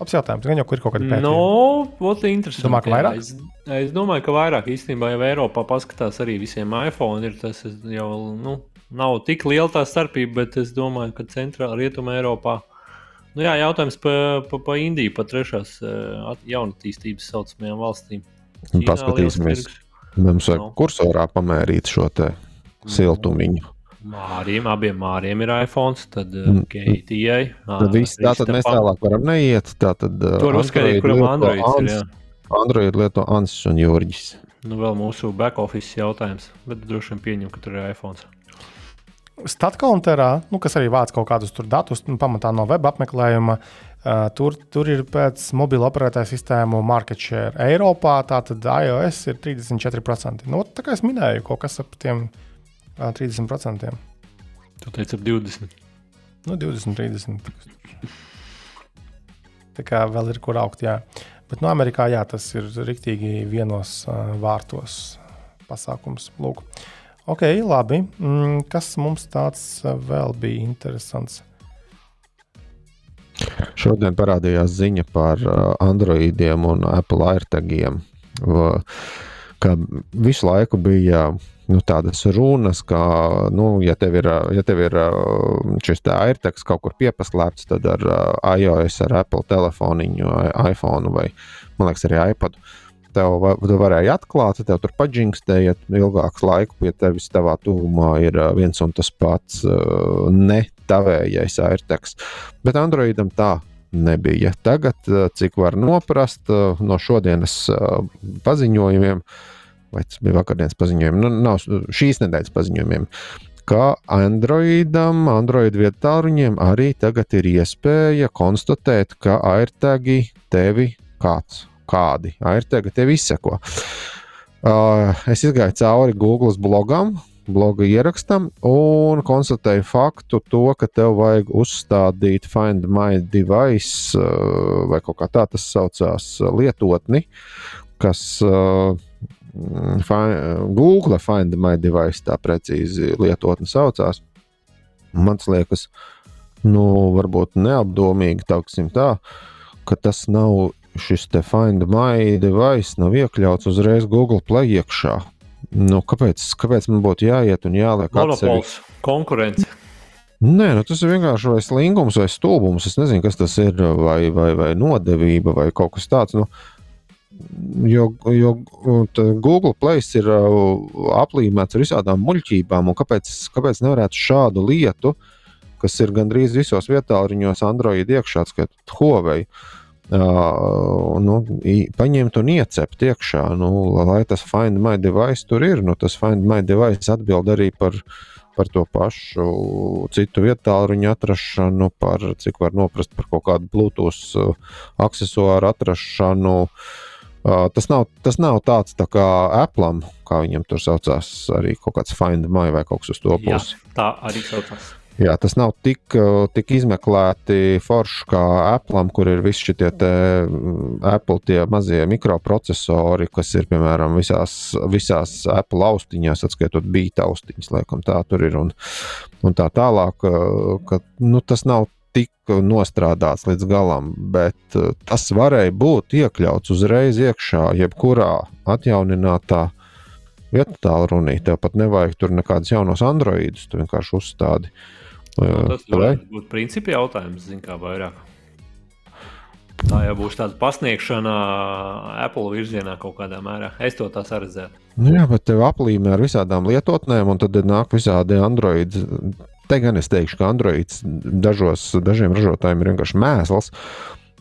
Labs jautājums. Gan jau ir kaut kāda pētījuma. No, būtu interesanti. Domā, ka vairāk? Es, es domāju, ka vairāk īstenībā, ja Eiropā paskatās arī visiem iPhone, ir tas jau nu, nav tik liela tā starpība, bet es domāju, ka centrāla rietuma Eiropā. Nu, jā, jautājums par pa, pa Indiju, par trešās uh, jaunatīstības saucamajām valstīm. Ķīnā Paskatīsimies. Mums vajag no. kursorā pamērīt šo siltumiņu. Māriem, abiem māriem ir iPhone, tad uh, Keitijai. Tad viss, tā tad mēs tālāk varam neiet. Tā tad, uh, Tur uzskatīt, kuram Android ir. Jā. Android lieto Ansis un Jurģis. Nu, vēl mūsu back office jautājums, bet droši vien pieņem, ka tur ir iPhone. Statkaunterā, nu, kas arī vāc kaut kādus datus, nu, pamatā no web apmeklējuma, uh, tur, tur ir pēc mobila operētāja sistēmu market share Eiropā. Tātad iOS ir 34%. Nu, tā kā es minēju, kaut kas ap tiem 30%. 30%. Tu teici, ap 20. Nu, 20, 30. Tā kā vēl ir kur augt, jā. Bet no nu, Amerikā jā, tas ir rīktīgi vienos uh, vārtos pasākums. Lūk. Ok, labi. Mm, kas mums tāds vēl bija interesants? Šodien parādījās ziņa par Androidiem un Apple AirTagiem. Ka visu laiku bija nu, tādas runas, ka, nu, ja tev ir, ja tev ir šis airteks kaut kur piepaslēpts, tad ar iOS, ar Apple telefoniņu, iPhone vai, man liekas, arī iPad. Tev, tu varēja atklāt, tev tur paģingstēja ilgāku laiku, pie tevis tavā tuvumā ir viens un tas pats ne tavējais airteks. Bet Androidam tā nebija. Tagad, cik var noprast no šodienas paziņojumiem, vai tas bija vakardienas paziņojumi, nu, nav šīs nedēļas paziņojumiem, ka Androidam, Android vietāruņiem arī tagad ir iespēja konstatēt, ka AirTagi tevi kāds, kādi AirTagi tevi izseko. Uh, es gāju cauri Google blogam, bloga ierakstam un konstatēju faktu, to, ka tev vajag uzstādīt Find My Device vai kaut kā tā tas saucās lietotni, kas uh, Google Find My Device tā precīzi lietotne saucās. Man liekas, nu, varbūt neapdomīgi tā, ka tas nav šis te Find My Device, nav iekļauts uzreiz Google Play iekšā. Nu, kāpēc, kāpēc man būtu jāiet un jāliek monopols, konkurence? Nē, nu tas ir vienkārši vai slingums, vai stulbums. Es nezinu, kas tas ir, vai, vai, vai nodevība, vai kaut kas tāds. Nu, jo, jo Google Play ir aplīmēts ar visādām muļķībām, un kāpēc, kāpēc nevarētu šādu lietu, kas ir gandrīz visos vietāluņos, Android iekšā, skaitot Huawei, uh, nu, paņemt un iecept iekšā, nu, lai tas Find My Device tur ir. Nu, tas Find My Device atbild arī par, par to pašu citu vietālu atrašanu, par cik var noprast par kaut kādu Bluetooth accessoru atrašanu. Uh, tas, nav, tas nav tāds tā kā Apple, kā viņam tur saucās, arī kaut kāds Find My vai kaut kas uz to pusi. Jā, tā arī saucās. Jā, tas nav tik, uh, tik izmeklēti forši kā Apple, kur ir visi šie mm, Apple tie mazie mikroprocessori, kas ir piemēram visās, visās Apple austiņās, atskaitot bīta austiņas, laikam tā tur ir un, un tā tālāk. Uh, ka, nu, tas nav tik nostrādāts līdz galam, bet uh, tas varēja būt iekļauts uzreiz iekšā, jebkurā atjauninātā vietā tālrunī. Tev pat nevajag tur nekādus jaunus androidus, tu vienkārši uzstādi. Nu, tas varētu būt principi jautājums, zin, kā vairāk. Tā jau būs tāda pasniegšana Apple virzienā kaut kādā mērā. Es to tā redzētu. Nu jā, bet tev aplīmē ar visādām lietotnēm, un tad nāk visādi Android. Te gan es teikšu, ka Android dažos, dažiem ražotājiem ir vienkārši mēsls.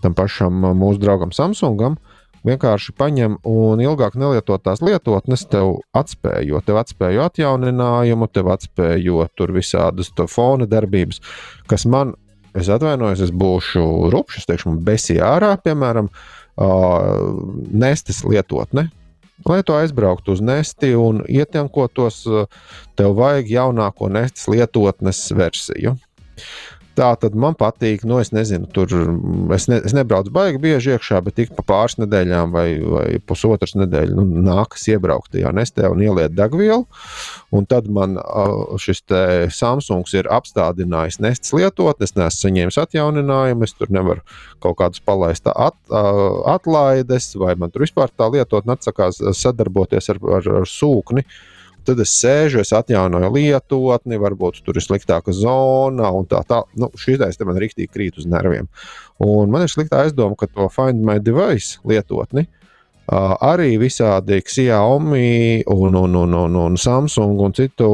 Tam pašam mūsu draugam Samsungam uh, vienkārši paņem un ilgāk nelietotās lietotnes tev atspējo. Tev atspējo atjauninājumu, tev atspējo tur visādas fona darbības, kas man, es atvainojos, es būšu rupšs, teikšu, besijā ārā, piemēram, uh, nestes lietotne. Lai to aizbrauktu uz nesti un ietankotos, tev vajag jaunāko nestes lietotnes versiju. Tā tad man patīk, nu, es nezinu, tur es, ne, es nebraucu baigi bieži iekšā, bet tik pa pāris nedēļām vai, vai pusotras nedēļas nu, nākas iebraukt tajā nestē un ieliet degvielu. Un tad man šis Samsungs ir apstādinājis nestes lietotni, es neesmu saņēmis atjauninājumu, es tur nevaru kaut kādus palaist at, atlaides, vai man tur vispār tā lietotne atsakās sadarboties ar, ar, ar sūkni. Uh, Tad es sēžu, es atjaunoju lietotni, varbūt tur ir sliktāka zona un tā tālāk. Nu, šis te man rīktīgi krīt uz nerviem. Un man ir slikta aizdomā, ka to Find My Device lietotni uh, arī visādi Xiaomi un, un, un, un, un Samsung un citu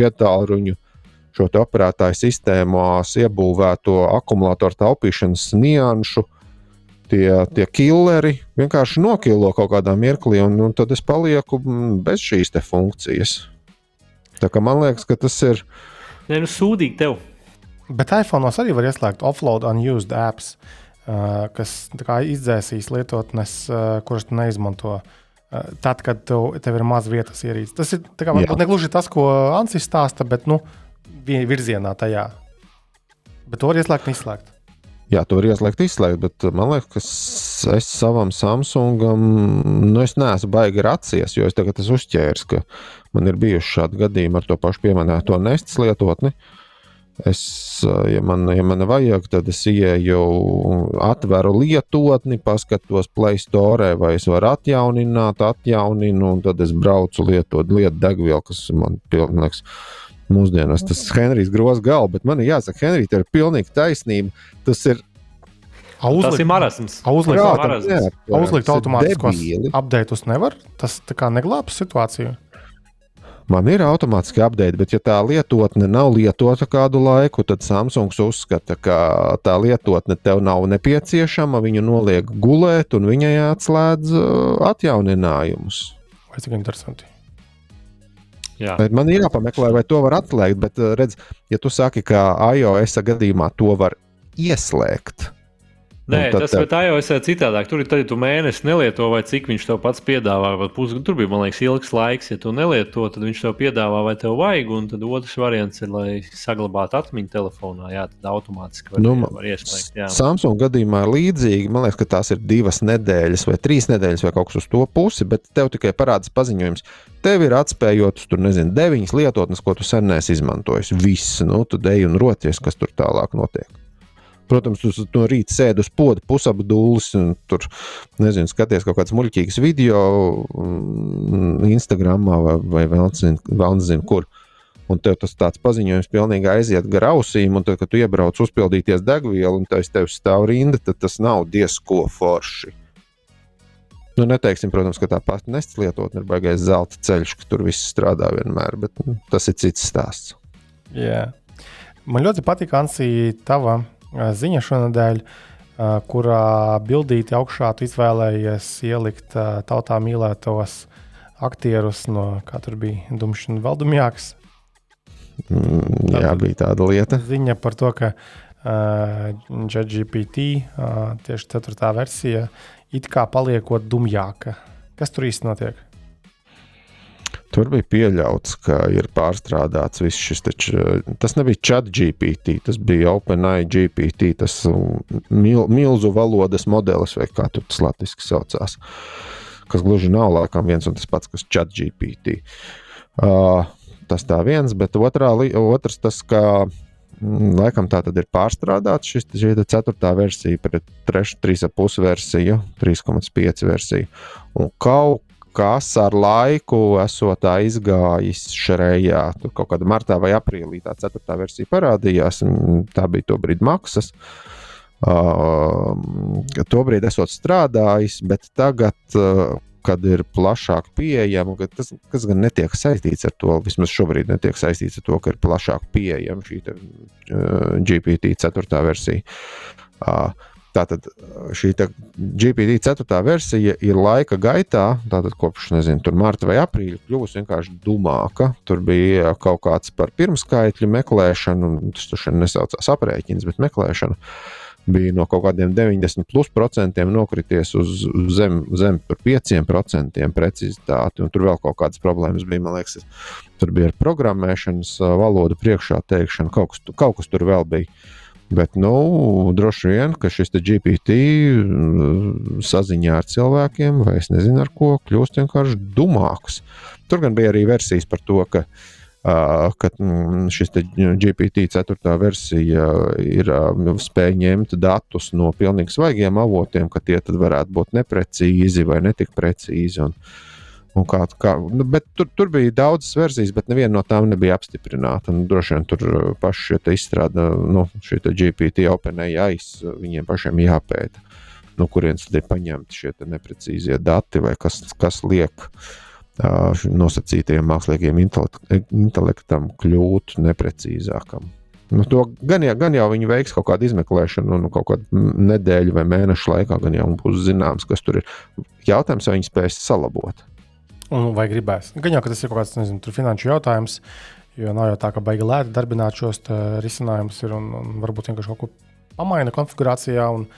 vietāluņu šo operētāju sistēmās iebūvēto akumulātoru taupīšanas nianšu tie, tie killeri vienkārši nokilo kaut kādā mirklī, un, un tad es palieku mm, bez šīs funkcijas. Tā kā man liekas, ka tas ir. Nē, nu sūdīgi tev. Bet iPhone arī var ieslēgt offload unused apps, uh, kas izdzēsīs lietotnes, uh, kuras tu neizmanto. Uh, tad, kad tev, tev ir maz vietas ierīces. Tas ir kā, varbūt ne gluži tas, ko Ansis stāsta, bet nu, virzienā tajā. Bet to var ieslēgt un izslēgt. Jā, to var ieslēgt, izslēgt, bet uh, man liekas, ka es savam Samsungam, nu, es neesmu baigi racies, jo es tagad esmu uzķēris, ka man ir bijuši šādi gadījumi ar to pašu pieminēto nestes lietotni. Es, ja man, ja man vajag, tad es ieeju, atveru lietotni, paskatos Play Store, vai es varu atjaunināt, atjauninu, un tad es braucu lietot lietu degvielu, kas man pilnīgs. Mūsdienās tas ir Henrijs Grozs galva, bet man ir jāsaka, Henrijs, tev ir pilnīgi taisnība. Tas ir Uzlikt, tas ir marasms. Uzlikt, Prātam, jā, uzlikt tas ir automātiskos updateus nevar. Tas tā kā neglābs situāciju. Man ir automātiski update, bet, ja tā lietotne nav lietota kādu laiku, tad Samsungs uzskata, ka tā lietotne tev nav nepieciešama. Viņu noliek gulēt, un viņai atslēdz uh, atjauninājumus. Vai cik interesanti. Jā. Man ir jāpameklē, vai to var atslēgt. Bet, uh, redz, ja tu saki, ka iOS gadījumā to var ieslēgt, Nē, Un tad tas tev- bet iOS ir citādāk. Tur ir tad, ja tu mēnesi nelieto, vai cik viņš tev pats piedāvā. vai Pus, tur bija, man liekas, ilgs laiks. Ja tu nelieto, tad viņš tev piedāvā, vai tev vajag. Un tad otrs variants ir, lai saglabātu atmiņu telefonā. Jā, tad automātiski var, Nu, nu, var ieslēgt. Jā. Samsung gadījumā ir līdzīgi. Man liekas, ka tās ir divas nedēļas vai trīs nedēļas vai kaut kas uz to pusi, bet tev tikai parādās paziņojums. Tev ir atspējotas, tur nezinu, deviņas lietotnes, ko tu sen neesi izmantojis. Viss, nu, tu dej un roties, kas tur tālāk notiek. Protams, tu no rīta sēdi uz poda, pusapdūlis, un tur, nezinu, skaties kaut kādas muļķīgas video, mm, Instagram vai, vai vēl nezinu, kur. Un tev tas tāds paziņojums pilnīgi aiziet gar ausīm, un tad, kad tu iebrauc uzpildīties degvielu, un tas tev stāv rinda, tad tas nav diezko forši. Nu, neteiksim, protams, ka tā pati nestas lietotne ir baigais zelta ceļš, ka tur viss strādā vienmēr, bet nu, tas ir cits stāsts. Jā. Man ļoti patīk, Ansī, tava ziņa šonadēļ, ā, kurā bildīti augšā tu izvēlējies ielikt ā, tautā mīlētos aktierus no, kā tur bija, Dumšana Valdumjāks. Mm, Jā, bija tāda lieta. Ziņa par to, ka uh, JGPT, uh, tieši 4. versija, it kā paliekot dumjāka. Kas tur īsti notiek? Tur bija pieļauts, ka ir pārstrādāts viss šis. Taču, tas nebija chat GPT, tas bija OpenAI GPT, tas um, mil, milzu valodas modelis, vai kā tur tas latviešu saucās. Kas gluži nav laikam viens un tas pats, kas chat GPT. Uh, tas tā viens, bet otrā, otrs tas, ka mm, laikam tā tad ir pārstrādāts šis šī ceturtā versija pret 3,5 versiju, 3,5 versiju. Un kaut kas ar laiku esot aizgājis šajā, tur kaut kādā martā vai aprīlī tā ceturtā versija parādījās. Tā bija to brīdi maksas. Uh, Tobrīd esot strādājis, bet tagad, uh, kad ir plašāk pieejama, tas kas gan netiek saistīts ar to, vismaz šobrīd netiek saistīts ar to, ka ir plašāk pieejama šī te, uh, GPT 4. versija. Uh, Tātad šī te GPT 4. versija ir laika gaitā, tātad kopš nezinu, marta vai aprīļa, kļuvusi vienkārši dumāka. Tur bija kaut kāds par pirmskaitļu meklēšanu, tas tur nesaucās aprēķins, bet meklēšana bija no kaut kādiem 90 plus procentiem nokrities uz zem, zem par 5% precizitāti, un tur vēl kaut kādas problēmas bija. Man liekas, tur bija ar programmēšanas ā, valodu priekšā teikšana, kaut kas, kaut kas tur vēl bija. Bet, nu, droši vien, ka šis GPT mm, saziņā ar cilvēkiem, vai es nezinu, ar ko, kļūst vienkārši dumāks. Tur gan bija arī versijas par to, ka, ka mm, šis GPT 4. versija ir uh, spēj ņemt datus no pilnīgi svaigiem avotiem, ka tie varētu būt neprecīzi vai netik precīzi. Un kā, kā, nu, tur, tur bija daudzas versijas, bet neviena no tām nebija apstiprināta. Un Droši vien tur uh, paši izstrādā, nu, te GPT, OpenAI, viņiem pašiem jāpēta, no kurienes tad ir paņemti šie neprecīzie dati vai kas, kas liek uh, mākslīgajam intelekt, intelektam kļūt neprecīzākam. Nu, to gan, jau, gan jau viņi veiks kaut kādu izmeklēšanu, nu, kaut kādu nedēļu vai mēnešu laikā, gan jau būs zināms, kas tur ir. Jautājums, vai viņi spēs salabot. Un vai gribēs? Gan jau, tas ir kaut kāds nezinu, finanšu jautājums, jo nav jau tā, ka baigi lēti darbināt šos risinājumus, ir, un, un varbūt vienkārši kaut ko pamaina konfigurācijā. un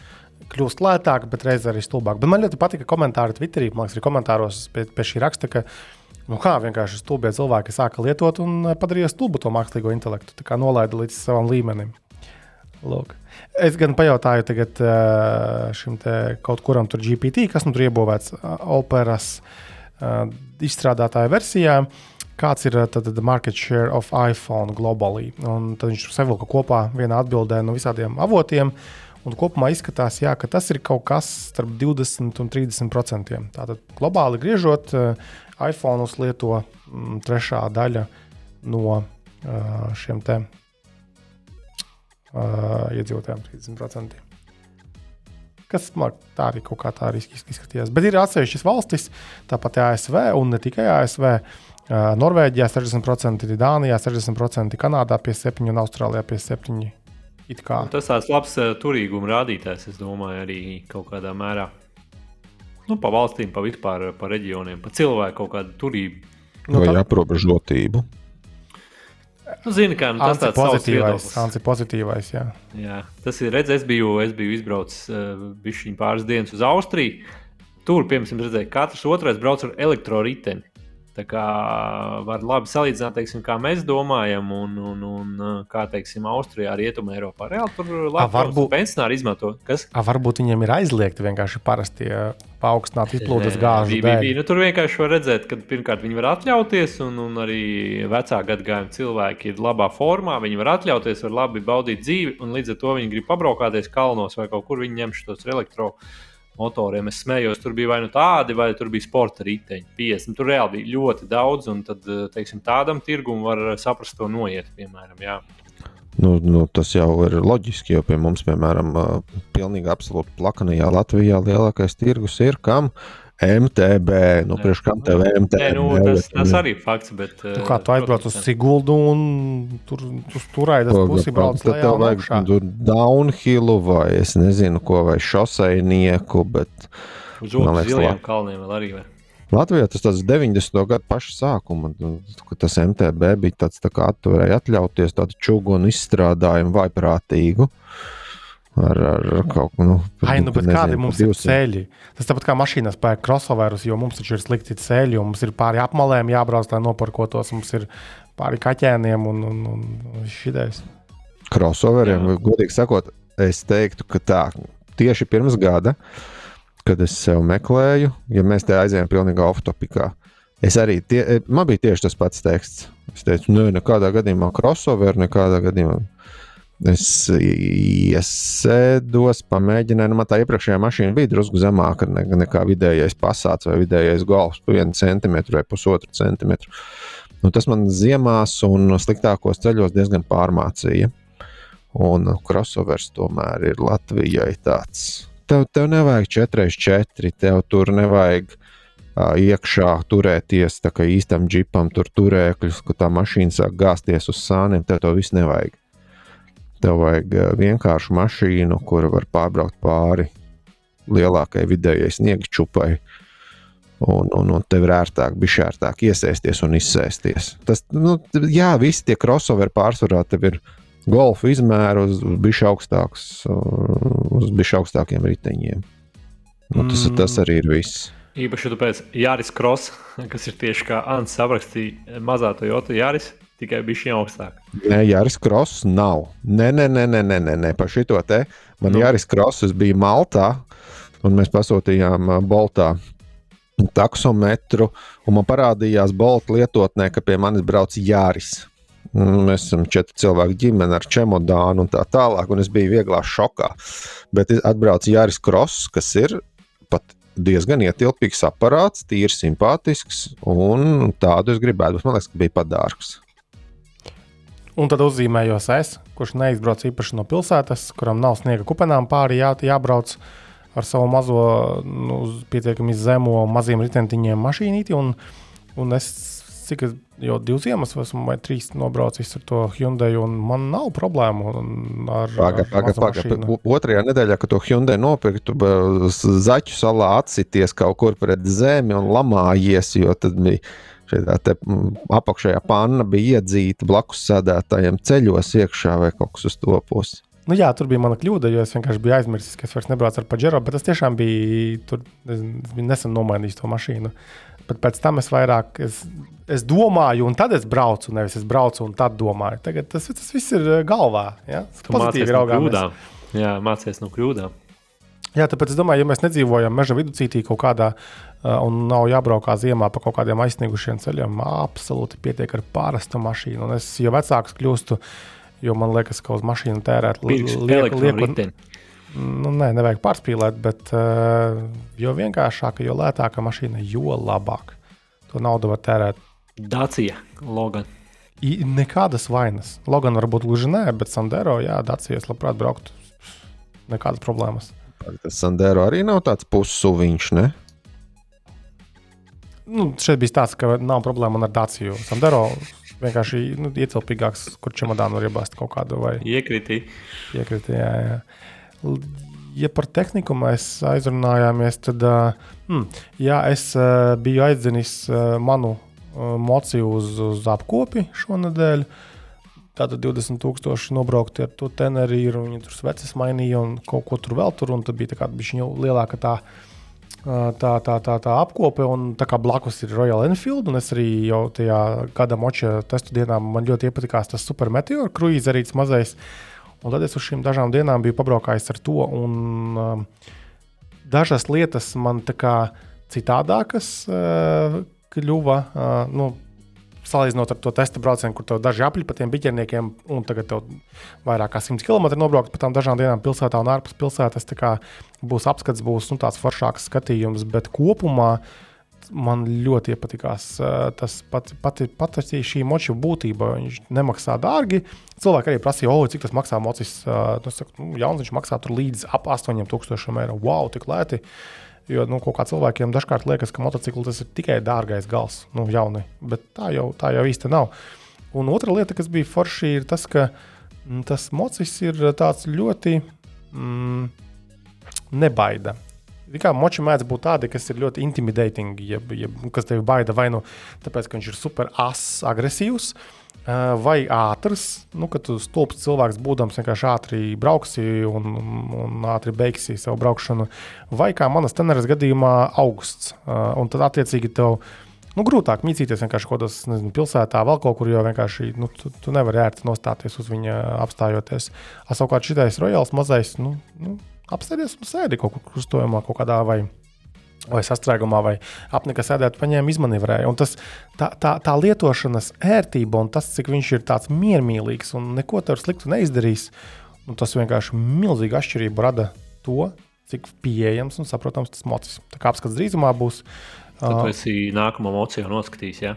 Kļūst lētāk, bet reizē arī stulbāk. Bet man ļoti patika komentāri Twitterī. Man liekas, arī komentāros pie, pie šī raksta, ka nu kā, vienkārši stulbie cilvēki sāka lietot un eh, padarīja stulbu to mākslīgo intelektu. Tā kā nolaida līdz savam līmenim. Lūk. Es gan pajautāju tagad eh, šim kaut kuram tur GPT, kas nu tur iebūvēts operas eh, izstrādātāja versijā, kāds ir tad, tad market share of iPhone globally. Un tad viņš savilka kopā vienā atbildē no visādiem avotiem. Un kopumā izskatās, jā, ka tas ir kaut kas starp 20 un 30 procentiem. Tātad globāli griežot, iPhone lieto mm, trešā daļa no šiem te uh, iedzīvotājiem 30%. Kas man tā arī kaut kā tā arī izskatījās. Bet ir atsevišķas valstis, tāpat ASV un ne tikai ASV. Norvēģijā 60%, Dānijā 60%, Kanādā 57% un Austrālijā 57%. Tas tāds labs turīguma rādītājs, es domāju, arī kaut kādā mērā. Nu, pa valstīm, pa vispār, pa reģioniem, pa cilvēku kaut kādu turību. Nu, Vai tā... aprobežotību. Nu, zini, kā nu, tas ir pozitīvais. pozitīvais jā. Jā, tas ir redzēts. Es biju, es biju izbraucis uh, pāris dienas uz Austriju. Tur, piemēram, redzēju, ka katrs otrais brauc ar elektroriteni. Tā kā var labi salīdzināt, teiksim, kā mēs domājam, un, un, un kā teiksim, Austrijā, Rietumē, Eiropā. Reāli tur labi varbūt pensionāri izmanto. Kas? A, varbūt viņiem ir aizliegti vienkārši parasti paaugstināt izplūdes gāžu. Bija, bija. Nu, tur vienkārši var redzēt, ka pirmkārt viņi var atļauties, un, un arī vecāku gadagājumu cilvēki ir labā formā. Viņi var atļauties, var labi baudīt dzīvi, un līdz ar to viņi grib pabraukāties kalnos vai kaut kur viņi ņem šos elektroniskus motoriem. Es smējos, tur bija vai nu tādi, vai tur bija sporta riteņi. 50. Tur reāli bija ļoti daudz, un tad, eh, teiksim, tādam tirgumam var saprast to noiet, piemēram. Jā. Nu, nu, tas jau ir loģiski, jo pie mums, piemēram, pilnīgi absolūti plakanajā Latvijā lielākais tirgus ir kam MTB. Nu, priekš kam tev MTB? Nē, nu, tas, tas arī ir fakts. Bet, tu kā tu aizbrauc uz Siguldu un tur uz turaidas pusi brauc lejā tev vajag tur downhillu vai es nezinu ko, vai šoseinieku, bet... Uz otru zilajiem kalniem vēl arī var. Latvijā tas tas 90. gadu paša sākuma, kad tas MTB bija tāds tā kā atturēja atļauties tādu čūgonu izstrādājumu vaiprātīgu. Uh, ar, ar kaut ko tādu. Nu, Ai, nu, bet nezinu, kādi mums ir ceļi? Tas tāpat kā mašīnās pērk crossoverus, jo mums taču ir slikti ceļi, un mums ir pāri apmalēm jābrauc, lai noparkotos. Mums ir pāri kaķēniem un, un, un šitais. Crossoveriem, Jā. godīgi sakot, es teiktu, ka tā tieši pirms gada, kad es sev meklēju, ja mēs te aizējām pilnīgi off-topikā. Es arī, tie, man bija tieši tas pats teksts. Es teicu, nē, nekādā gadījumā crossover, nekādā gadījumā. Es iesēdos, pamēģināju. Nu, tā iepriekšējā mašīna bija drusku zemāka ne, nekā vidējais pasāts vai vidējais golfs, pa vienu centimetru vai pusotru centimetru. Nu, tas man ziemās un sliktākos ceļos diezgan pārmācīja. Un crossovers tomēr ir Latvijai tāds. Tev, tev nevajag 4x4, tev tur nevajag uh, iekšā turēties tā kā īstam džipam, tur turēkļus, ka tā mašīna sāk gāzties uz sāniem. Tev to viss nevajag. Tev vajag eh, vienkāršu mašīnu, kura var pārbraukt pāri lielākai vidējai sniega čupai. Un, un, un tev ir ērtāk, bija ērtāk iesēsties un izsēsties. Tas, nu, jā, visi tie crossoveri pārsvarā tev ir golfa izmēra uz, bišķi augstāks, uz bišķi augstākiem riteņiem. Nu, tas, mm. tas arī ir viss. Īpaši pēc Jāris Kross, kas ir tieši kā Ants aprakstīja mazā Toyota Jāris tikai bija šī augstāk. Nē, Jāris Kross nav. Nē, nē, nē, nē, nē, nē, nē. par šito te. Man nu. Jāris Kross bija Maltā, un mēs pasūtījām Boltā taksometru, un man parādījās Bolta lietotnē, ka pie manis brauc Jāris. Mēs esam četri cilvēki ģimene ar čemodānu un tā tālāk, un es biju vieglā šokā. Bet atbrauc Jāris Kross, kas ir pat diezgan ietilpīgs aparāts, tīri simpātisks, un tādu es gribētu, bet man liekas, ka bija pat dārgs. Un tad uzzīmējos es, kurš neizbrauc īpaši no pilsētas, kuram nav sniega kupenām pāri jā, jābrauc ar savu mazo, nu, pietiekami zemo, maziem ritentiņiem mašīnīti. Un, un es cik es jau divas iemeslas esmu vai trīs nobraucis ar to Hyundai, un man nav problēmu ar pagaid. Otrajā nedēļā, kad to Hyundai nopirktu, zaķu salā atsities kaut kur pret zemi un lamājies, jo tad bija šī apakšējā panna bija iedzīta blakus sēdētājiem ceļos iekšā vai kaut kas uz to pusi. Nu, jā, tur bija mana kļūda, jo es vienkārši biju aizmirsis, ka es vairs nebraucu ar Pajero, bet tas tiešām bija. Tur, es biju nesen nomainījis to mašīnu. Bet pēc tam es vairāk es, es domāju, un tad es braucu. Nevis es braucu un tad domāju. Tagad tas, tas viss ir galvā. Ja? Tas pozitīvi raugāmies. Jā, mācies no kļūdām. Jā, tāpēc es domāju, ja mēs nedzīvojam meža viduscītī kaut kādā un nav jābraukā ziemā pa kaut kādiem aizsniegušiem ceļiem, absolūti pietiek ar parastu mašīnu. Un es jau vecāks kļūstu, jo man liekas, ka uz mašīnu tērēt lieku, lieku, nu, nē, nevajag pārspīlēt, bet uh, jo vienkāršāka, jo lētāka mašīna, jo labāk. To naudu var tērēt. Dacia, Logan. I, nekādas vainas. Logan varbūt gluži nē, bet Sandero, jā, Dācijas labprāt brauktu. Nekādas problēmas. Tas Sandero arī nav tāds pussuviņš, ne? Nu, šeit bija tāds, ka nav problēma ar Dāciju. Sandero vienkārši nu, ietilpīgāks, kur čemodānu var iebāzt kaut kādu vai Iekritī. iekriti. Jā, jā. Ja par tehniku mēs aizrunājāmies, tad uh, hmm, jā, es uh, biju aizdzinis uh, manu uh, mociju uz, uz apkopi šonadēļ. Tātad 20,000 nobraukti ar to tenerīru, viņi tur sveces mainīja un kaut ko tur vēl tur. un Tad bija tā kā bišķiņa lielāka tā, tā, tā, tā, tā apkope, un tā kā blakus ir Royal Enfield. un Es arī jau tajā gada moča testu dienā man ļoti iepatikās tas super meteor kruīzerīts mazais. Un tad es uz šīm dažām dienām biju pabraukājis ar to. Un, um, dažas lietas man tā kā citādākas uh, kļuva. Uh, nu, Salīdzinot ar to testa braucienu, kur tev daži apli pa tiem biķerniekiem, un tagad tev vairāk kā 100 km nobraukt pa tām dažām dienām pilsētā un ārpus pilsētas, būs apskats, būs nu, tāds foršāks skatījums. Bet kopumā man ļoti iepatikās uh, tas pats, pati, pati šī moča būtība. Viņš nemaksā dārgi. Cilvēki arī prasīja, oh, cik tas maksā mocis. Uh, nu, saku, nu, jauns viņš maksā līdz ap 8000 eiro. Wow, tik lēti! Jo nu, kā cilvēkiem dažkārt liekas, ka motociklis tas ir tikai dārgais gals, nu, jauni. Bet tā jau, tā jau īsti nav. Un otra lieta, kas bija forši, ir tas, ka mm, tas mocis ir tāds ļoti mm, nebaida. Kā moči mēdz būt tādi, kas ir ļoti intimidating, jeb, jeb, kas tevi baida vai nu tāpēc, ka viņš ir super ass, agresīvs, ā, vai ātrs. Nu, kad tu stulbs cilvēks būdams, vienkārši ātri brauksi un, un, ātri beigsi savu braukšanu, vai kā manas teneres gadījumā augsts. Un tad attiecīgi tev. Nu, grūtāk mītīties vienkārši kaut kādā pilsētā, vēl kaut kur, jo vienkārši nu, tu, tu nevari ērti nostāties uz viņa apstājoties. A, savukārt šitais rojāls mazais, nu, nu, apsēdies un sēdi kaut kur krustojumā, kaut kādā vai, vai sastrēgumā, vai apnika sēdēt, paņēma izmanīvrēju. Un tas, tā, tā, tā lietošanas ērtība un tas, cik viņš ir tāds miermīlīgs un neko tev sliktu neizdarīs, nu, tas vienkārši milzīgi atšķirību rada to, cik pieejams un saprotams tas mocis. Tā kā apskats drīzumā būs. Tad tu esi nākamo mociju noskatījis. Ja?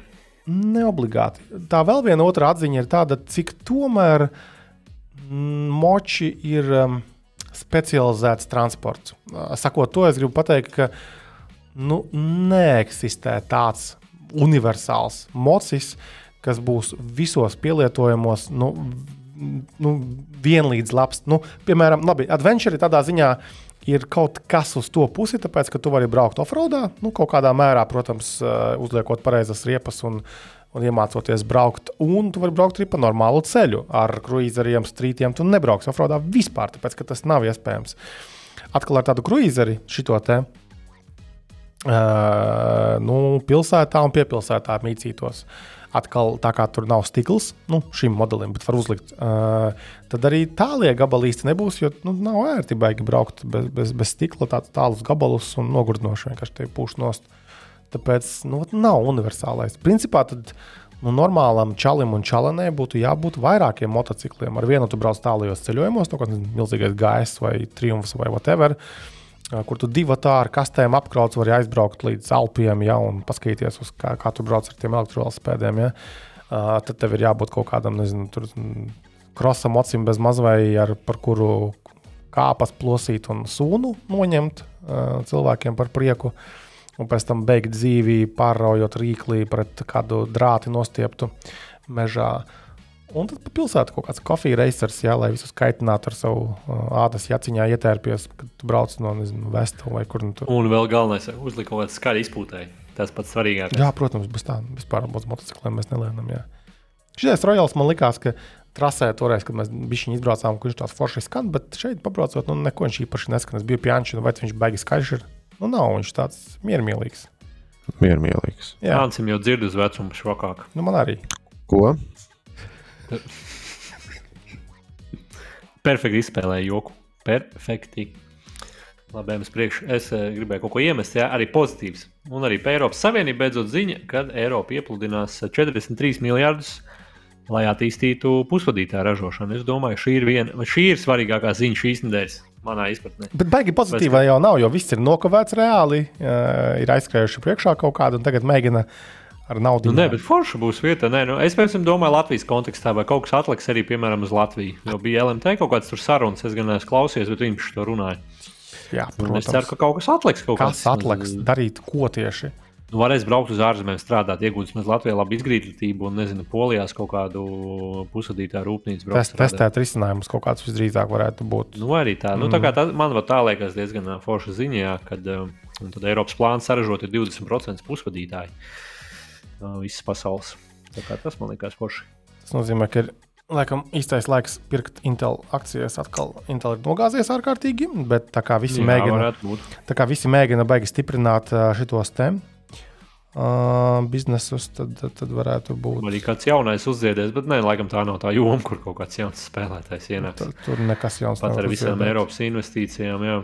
Neobligāti. Tā vēl viena otra atziņa ir tāda, cik tomēr mm, moči ir um, specializēts transports. Uh, Sakot to, es gribu pateikt, ka nu, neeksistē tāds universāls mocis, kas būs visos pielietojumos. Nu, Nu, vienlīdz labs. Nu, piemēram, labi, adventure tādā ziņā ir kaut kas uz to pusi, tāpēc, ka tu vari braukt offroadā, nu, kaut kādā mērā, protams, uh, uzliekot pareizas riepas un, un iemācoties braukt. Un tu vari braukt arī pa normālu ceļu. Ar kruīzeriem, strītiem tu nebrauks offroadā vispār, tāpēc, ka tas nav iespējams. Atkal ar tādu kruīzeri šito te. Nu, pilsētā un piepilsētā mīcītos. Atkal tā kā tur nav stikls nu, šim modelim, bet var uzlikt. Uh, tad arī tālie gabali īsti nebūs, jo nu, nav ērti baigi braukt bez, bez, bez stikla, tādus tālus gabalus un nogurdinoši vienkārši te pūš nost. Tāpēc nu, nav universālais. Principā tad nu, normālam čalim un čalenē būtu jābūt vairākiem motocikliem. Ar vienu tu brauc tālajos ceļojumos, no kāds milzīgais gaiss vai triumfs vai whatever. Uh, Kur tu divu tā ar kastēm apkrauts, vari aizbraukt līdz Alpiem, ja, un paskatīties, kā, kā tu brauc ar tiem elektrospēdiem. Ja. Uh, tad tev ir jābūt kaut kādam, nezinu, tur mm, krosam, acīm bez maz vai ar kuru kāpas plosīt un sunu noņemt uh, cilvēkiem par prieku. Un pēc tam beigt dzīvi, pārraujot rīklī pret kādu drāti nostieptu mežā. Un tad pa pilsētu kaut kāds kofijas reizes, jā, lai visus kaitinātu ar savu uh, ādas jaciņā ietērpies, kad tu brauc no nezinu, Vestu vai kur nu tur. Un vēl galvenais, uzlikt kaut kādu skaļu izpūtēju. Tas pats svarīgākais. Jā, protams, bez tā, vispār bez motocikliem mēs nelēnām. Jā. Šis rojāls man likās, ka trasē toreiz, kad mēs bijām izbraucām, kurš tāds foršs skan, bet šeit pabraucot, nu, neko viņš īpaši neskan. Es biju pjāņš, vai viņš baigi skaļš ir. Nu, nav viņš tāds miermīlīgs. Miermīlīgs. Jā, Jāncim jau dzird uz vecumu švakāk. nu, man arī. Ko? Perfekti izspēlēja joku. Perfekti. Labi, es, priekš, es eh, gribēju kaut ko iemest, jā, arī pozitīvs. Un arī par Eiropas Savienību beidzot ziņa, ka Eiropa iepludinās 43 miljardus, lai attīstītu pusvadītāju ražošanu. Es domāju, šī ir, viena, šī ir svarīgākā ziņa šīs nedēļas, manā izpratnē. Bet baigi pozitīvā jau nav, jo viss ir nokavēts reāli, uh, ir aizskrējuši priekšā kaut kādu un tagad mēģina ar naudu. Nu, nē, bet forša būs vieta. Nē, nu, es piemēram domāju, Latvijas kontekstā, vai kaut kas atliks arī, piemēram, uz Latviju. Jo bija LMT kaut kāds tur sarunas, es gan neesmu klausies, bet viņš to runāja. Jā, protams. es ceru, ka kaut kas atliks. Kaut Kas kāds, atliks darīt ko tieši? Nu, varēs braukt uz ārzemēm, strādāt, iegūt Latvijā labu izglītību, un, nezinu, Polijās kaut kādu pusvadītāju rūpnīcu. Test, testēt risinājumus kaut kāds visdrīzāk varētu būt. Nu, arī tā. Mm. Nu, tā kā tā, man tā liekas diezgan ā, forša ziņā, kad um, Eiropas plāns saražot ir 20% pusvadītāji no visas pasaules. Tā kā tas man liekas forši. Tas nozīmē, ka ir laikam īstais laiks pirkt Intel akcijas. Atkal Intel ir nogāzies ārkārtīgi, bet tā kā visi, Jā, mēģina, tā kā visi mēģina baigi stiprināt šitos te uh, biznesus, tad, tad, varētu būt. Arī kāds jaunais uzziedies, bet nē, laikam tā nav tā joma, kur kaut kāds jauns spēlētājs ienāks. Tur, tur nekas jauns Pat ar visām uzziedēt. Eiropas investīcijām. Jā.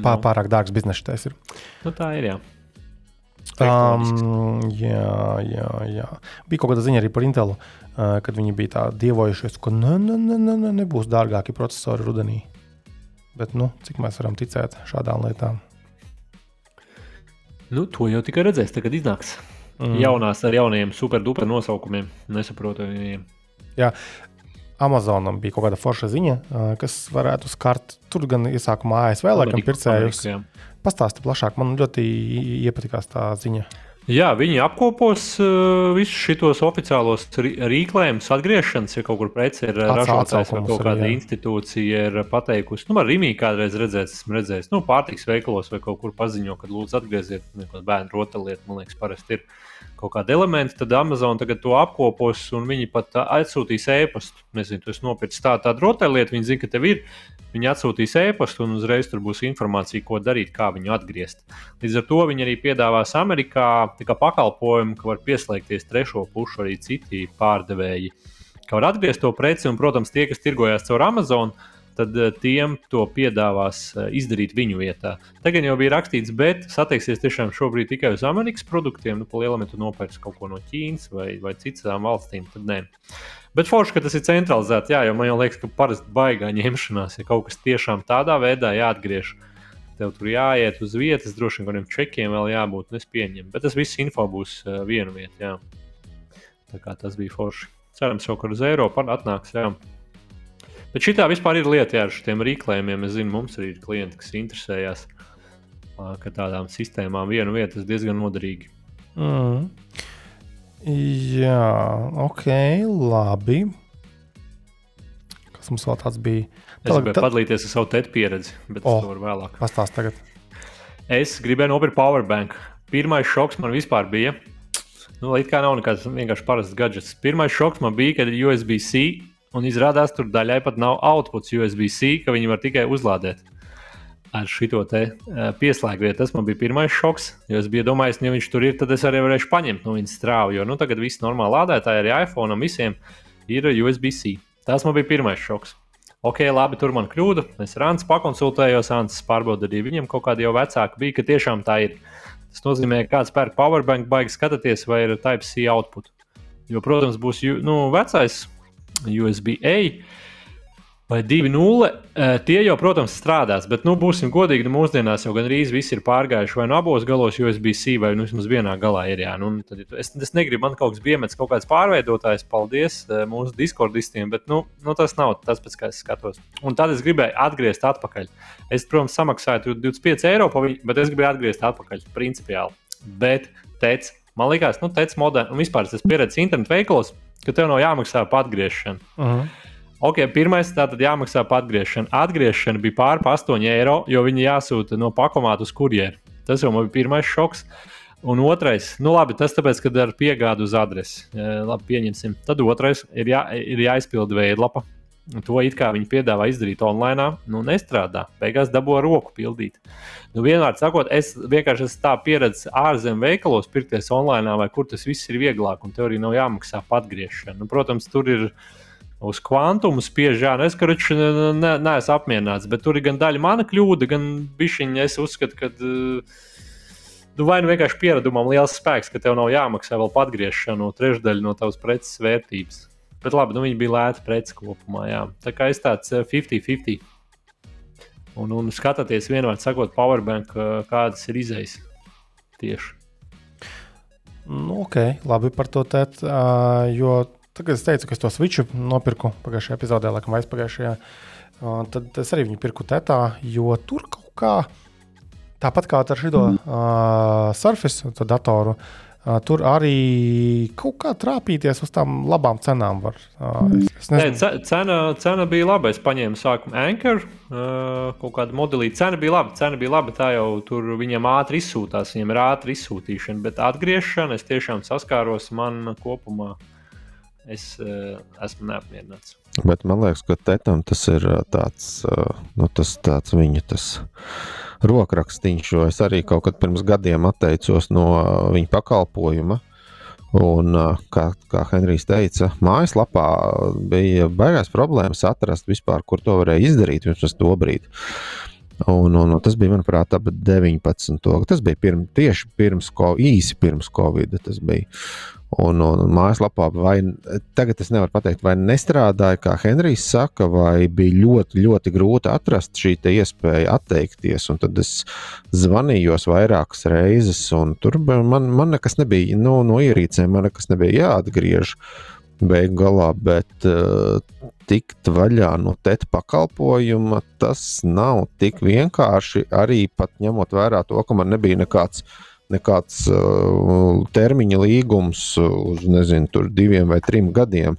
Pā, pārāk dārgs biznesa tas ir. Nu, tā ir. Jā. Um, jā, jā, jā. Bija kaut kāda ziņa arī par Intelu, uh, kad viņi bija tā dievojušies, ka ne, ne, ne, ne, ne, nebūs dārgāki procesori rudenī. Bet, nu, cik mēs varam ticēt šādām lietām? Nu, to jau tikai redzēs, tagad iznāks. Mm. Jaunās ar jauniem superduper nosaukumiem. Nesaprotu viņiem. Amazonam bija kaut kāda forša ziņa, uh, kas varētu skart. Tur gan iesākumā ASV laikam pircējus. Ameriku, jā. Pastāsti plašāk, man ļoti iepatikās tā ziņa. Jā, viņi apkopos uh, visus šos oficiālos rī- rīklējumus, atgriešanas, ja kaut kur preci ir ražotājs vai kaut arī, kāda jā. institūcija ir pateikusi. Nu, man Rīgā kādreiz redzēts, esmu redzējis, nu, pārtiks veikalos vai kaut kur paziņo, ka lūdzu atgrieziet, kādu bērnu rotaļlietu, man liekas, parasti ir kaut kādi elementi. Tad Amazon tagad to apkopos un viņi pat ā, atsūtīs ēpastu. Nezinu, tu esi nopircis tā, tādu rotaļlietu, viņi zina, ka tev ir. Viņi atsūtīs ēpastu, un uzreiz tur būs informācija, ko darīt, kā viņu atgriezt. Līdz ar to viņi arī piedāvās Amerikā pakalpojumu, ka var pieslēgties trešo pušu arī citi pārdevēji, ka var atgriezt to preci. Un, protams, tie, kas tirgojās caur Amazon, tad eh, tiem to piedāvās eh, izdarīt viņu vietā. Tagad jau bija rakstīts, bet satieksies tiešām šobrīd tikai uz Amerikas produktiem. Nu, pa lielam, ja tu nopērci kaut ko no Ķīnas vai, vai citām valstīm, tad nē. Bet forši, ka tas ir centralizēts, jā, jo man jau liekas, ka parasti baigā ņemšanās, ja kaut kas tiešām tādā veidā jāatgriež. Tev tur jāiet uz vietas, droši vien kādiem čekiem vēl jābūt, un es pieņemu. Bet tas viss info būs uh, viena vieta. Jā. Tā kā tas bija forši. Cerams, kaut kur uz Eiropu atnāks. Jā. Bet šī tā vispār ir lieta jā, ar šiem rīklējumiem. Es zinu, mums arī ir klienti, kas interesējas, ka tādām sistēmām viena vieta ir diezgan noderīga. Mm. Jā, ok, labi. Kas mums vēl tāds bija? Es gribēju padalīties ar savu tēta pieredzi, bet oh. to var vēlāk. Pastāst tagad. Es gribēju nopirkt powerbank. Pirmais šoks man vispār bija. Nu, it kā nav nekāds vienkārši parasts gadgets. Pirmais šoks man bija, kad ir USB-C, un izrādās, tur daļai pat nav outputs USB-C, ka viņi var tikai uzlādēt ar šo te uh, pieslēgvietu. Tas man bija pirmais šoks. Es biju domājis, ja viņš tur ir, tad es arī varēšu paņemt no viņa strāvu. Jo nu, tagad viss normāli lādētāji, arī iPhone visiem ir USB-C. Tas man bija pirmais šoks. Ok, labi, tur man kļūda. Es Antu pakonsultējos, Ants pārbaudīja, arī viņam kaut kāda jau vecāka bija, ka tiešām tā ir. Tas nozīmē, ka kāds pērk powerbank, baigi skatīties, vai ir Type-C output. Jo, protams, būs nu, vecais USB-A vai 2.0. eh, Tie jau, protams, strādās, bet, nu, būsim godīgi, nu, mūsdienās jau gandrīz visi ir pārgājuši vai nu abos galos USB-C, vai nu vismaz vienā galā ir. Jā, nu, tad es, es negribu, man kaut kas bija iemetis, kaut kāds pārveidotājs, paldies mūsu diskordistiem, bet nu, nu, tas nav tas, pēc kā es skatos. Un tad es gribēju atgriezt atpakaļ. Es, protams, samaksāju tur 25 eiro, bet es gribēju atgriezt atpakaļ principiāli. Bet, teic, man liekas, nu, teic, moderns, un vispār tas pieredzes internetu veikalos, ka tev nav jāmaksā par atgriešanu. Uh -huh. Ok, pirmais tātad jāmaksā par atgriešanu. Atgriešana bija pār 8 eiro, jo viņi jāsūta no pakomāta uz kurjeru. Tas jau man bija pirmais šoks. Un otrais, nu labi, tas tāpēc, ka ar piegādu uz adresi. E, labi, pieņemsim. Tad otrais ir, jā, ir jāizpilda veidlapa. To it kā viņi piedāvā izdarīt online, nu nestrādā. Beigās dabū roku pildīt. Nu, vienmēr sakot, es vienkārši esmu tā pieredzējis ārzemju veikalos, pirkties online, vai kur tas viss ir vieglāk, un tev arī nav jāmaksā par atgriešanu. Nu, protams, tur ir uz kvantumu spiež, jā, nu es karuči ne, ne, neesmu apmierināts, bet tur ir gan daļa mana kļūda, gan bišķiņa es uzskatu, ka. Uh, Nu, vai nu vienkārši pieredumam liels spēks, ka tev nav jāmaksā vēl atgriešana no trešdaļa no tavas preces vērtības. Bet labi, nu viņi bija lēti preci kopumā. Jā. Tā kā es tāds 50-50. Un, un skatieties, vienmēr sakot, powerbank, kādas ir izējas tieši. Nu, ok, labi par to tēt, uh, jo Tagad es teicu, ka es to switchu nopirku pagājušajā epizodē, laikam, aizpagājušajā. Uh, tad es arī viņu pirku tetā, jo tur kaut kā tāpat kā ar šo uh, Surface datoru. Uh, tur arī kaut kā trāpīties uz tām labām cenām. Var, uh, es, es Nē, cena, cena bija laba. Es paņēmu sākumā Anchor, uh, kaut kādu modelī. Cena bija laba. Cena bija laba. Tā jau tur viņam ātri izsūtās. Viņam ir ātri izsūtīšana, bet atgriešana es tiešām saskāros man kopumā. Uh, es uh, esmu neapmierināts. Bet man liekas, ka Tetam tas ir eh, tāds, uh, nu, tas, tāds viņa tas rokrakstīns, jo es arī kaut kad pirms gadiem atteicos no viņa pakalpojuma. Un, kā, kā Henrijs teica, mājaslapā bija baigās problēmas atrast vispār, kur to varēja izdarīt vismaz to brīdi. Un, un, un tas bija, manuprāt, ap 19. Tas bija pirm, tieši pirms, īsi pirms Covid. Tas bija. Un, un mājaslapā, vai tagad es nevaru pateikt, vai nestrādāja, kā Henrijs saka, vai bija ļoti, ļoti grūti atrast šī iespēja atteikties. Un tad es zvanījos vairākas reizes, un tur man, man nekas nebija, nu, no ierīcēm man nekas nebija jāatgriež. Beigu galā, bet uh, tikt vaļā no tēta pakalpojuma, tas nav tik vienkārši. Arī pat ņemot vērā to, ka man nebija nekāds uh, nekāds uh, termiņa līgums uz nezinu, diviem vai trim gadiem.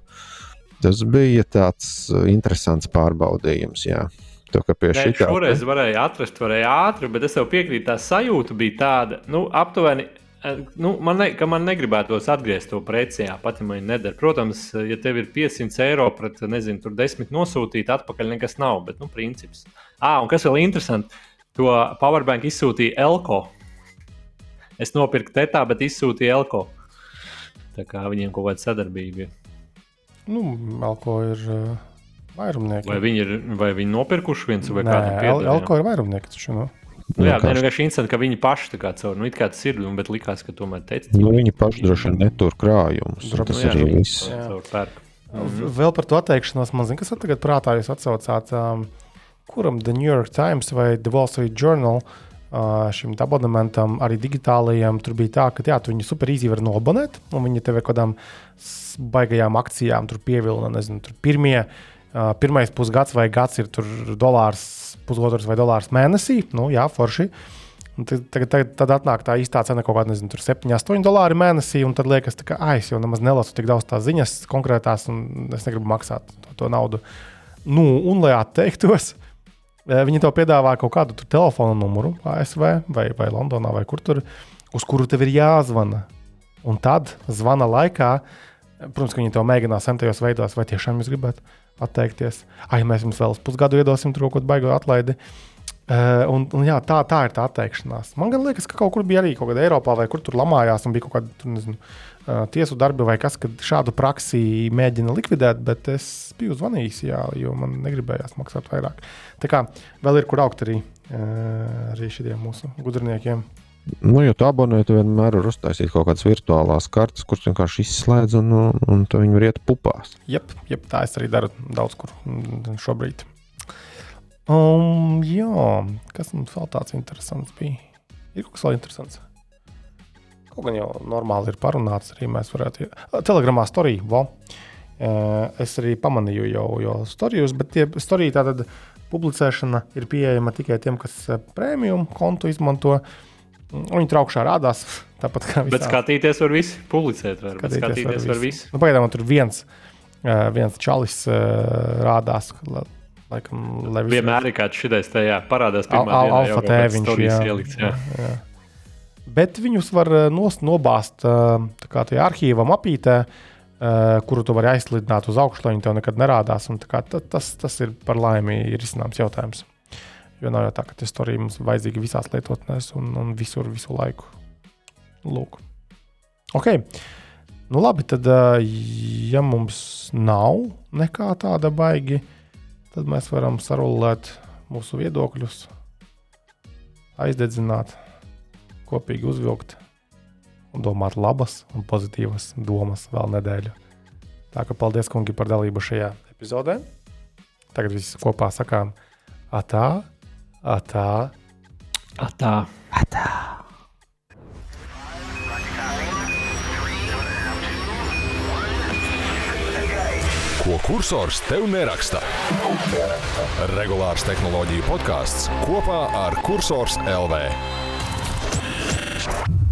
Tas bija tāds uh, interesants pārbaudījums. Jā. To, Nē, šitā... Šoreiz varēja atrast, varēja ātri, bet es tev piekrītu, tā sajūta bija tāda, nu, aptuveni. Uh, nu, man, ne, man negribētos atgriezt to preci, jā, pat ja man nedara. Protams, ja tev ir 500 eiro pret, nezinu, tur 10 nosūtīt, atpakaļ nekas nav. Bet, nu, princips. Ah, un kas vēl interesanti, to Powerbank izsūtīja Elko. Es nopirku tetā, bet izsūtīju Elko. Tā kā viņiem kaut kāda sadarbība ir. Nu, Elko ir uh, vairumnieki. Vai viņi ir vai viņi nopirkuši viens vai piedod? Elko ir vairumnieki. Taču, nu. Nu, jā, tā ir vienkārši interesanti, ka viņi paši tā kā caur, nu, it kā tas ir, bet likās, ka tomēr teica. Nu, viņi paši droši vien netur krājumus. Tas nu, jā, arī viss. Mhm. Vēl par to atteikšanos man zina, kas tagad prātā jūs atsaucāt. Um, kuram The New York Times vai The Wall Street Journal uh, šim abonementam, arī digitālajiem, tur bija tā, ka jā, tu viņu super īsi var nobonēt, un viņi tev ar kādām baigajām akcijām pievilna. Nezinu, tur pirmie, pirmais pusgads vai gads ir dolārs, pusotrs vai dolārs mēnesī. Nu, jā, forši. Tad, tagad, tad atnāk tā īstā cena kaut kāda, nezinu, 7, 8 dolāri mēnesī, tad liekas, ka ah, es jau nemaz nelasu tik daudz tās ziņas konkrētās, un es negribu maksāt to, to naudu. Nu, un, lai atteiktos, Viņi tev piedāvā kaut kādu telefona numuru ASV vai, vai Londonā, vai kur tur, uz kuru tev ir jāzvana. Un tad zvana laikā, protams, ka viņi to mēģina sentajos veidos, vai tiešām jūs gribat atteikties. Ai, mēs jums vēl pusgadu iedosim tur kaut ko baigot atlaidi. Uh, un, un jā, tā, tā ir tā atteikšanās. Man liekas, ka kaut kur bija arī kaut kāda Eiropā, vai kur tur lamājās, un bija kaut kāda, nezinu, tiesu darbi vai kas, kad šādu praksi mēģina likvidēt, bet es biju zvanījis, jā, jo man negribējās maksāt vairāk. Tā kā vēl ir kur augt arī, arī šiem mūsu gudrniekiem. Nu, ja tu abonē, tu vienmēr vari uztaisīt kaut kādas virtuālās kartes, kuras vienkārši izslēdz un, un, tu viņu var iet pupās. Jep, jep, tā es arī daru daudz kur šobrīd. Um, jā, kas mums vēl tāds interesants bija? Ir kaut kas vēl interesants. Kaut gan jau normāli ir parunāts, arī mēs varētu. Telegramā storija, vo. Es arī pamanīju jau, jau storijus, bet tie storija tātad publicēšana ir pieejama tikai tiem, kas prēmiju kontu izmanto. Viņi tur augšā rādās. Tāpat kā visā. Bet skatīties var visi. Publicēt var, skatīties, skatīties var visi. Nu, Pagaidām tur viens, viens čalis rādās. Laikam, Vienmēr ir kāds šitais tajā parādās. Al, al, alfa tēviņš. Jā, jā. Jā bet viņus var eh, nobāzt eh, tajā arhīvā mapītē, eh, kuru tu vari aizslidināt uz augšu, lai viņi tev nekad nerādās. Kā, tas, tas ir par laimi ir izcināms jautājums. Jo nav jau tā, ka tas arī mums vajadzīgi visās lietotnēs un, un visur, visu laiku. Lūk. Ok. Nu, labi, tad, ja mums nav nekā tāda baigi, tad mēs varam sarulēt mūsu viedokļus, aizdedzināt, kopīgi uzvilkt un domāt labas un pozitīvas domas vēl nedēļu. Tā kā paldies, kungi, par dalību šajā epizodē. Tagad viss kopā sakām atā, atā. Atā. Ko kursors tev neraksta? Regulārs tehnoloģiju podkāsts kopā ar Cursors LV. Thank you.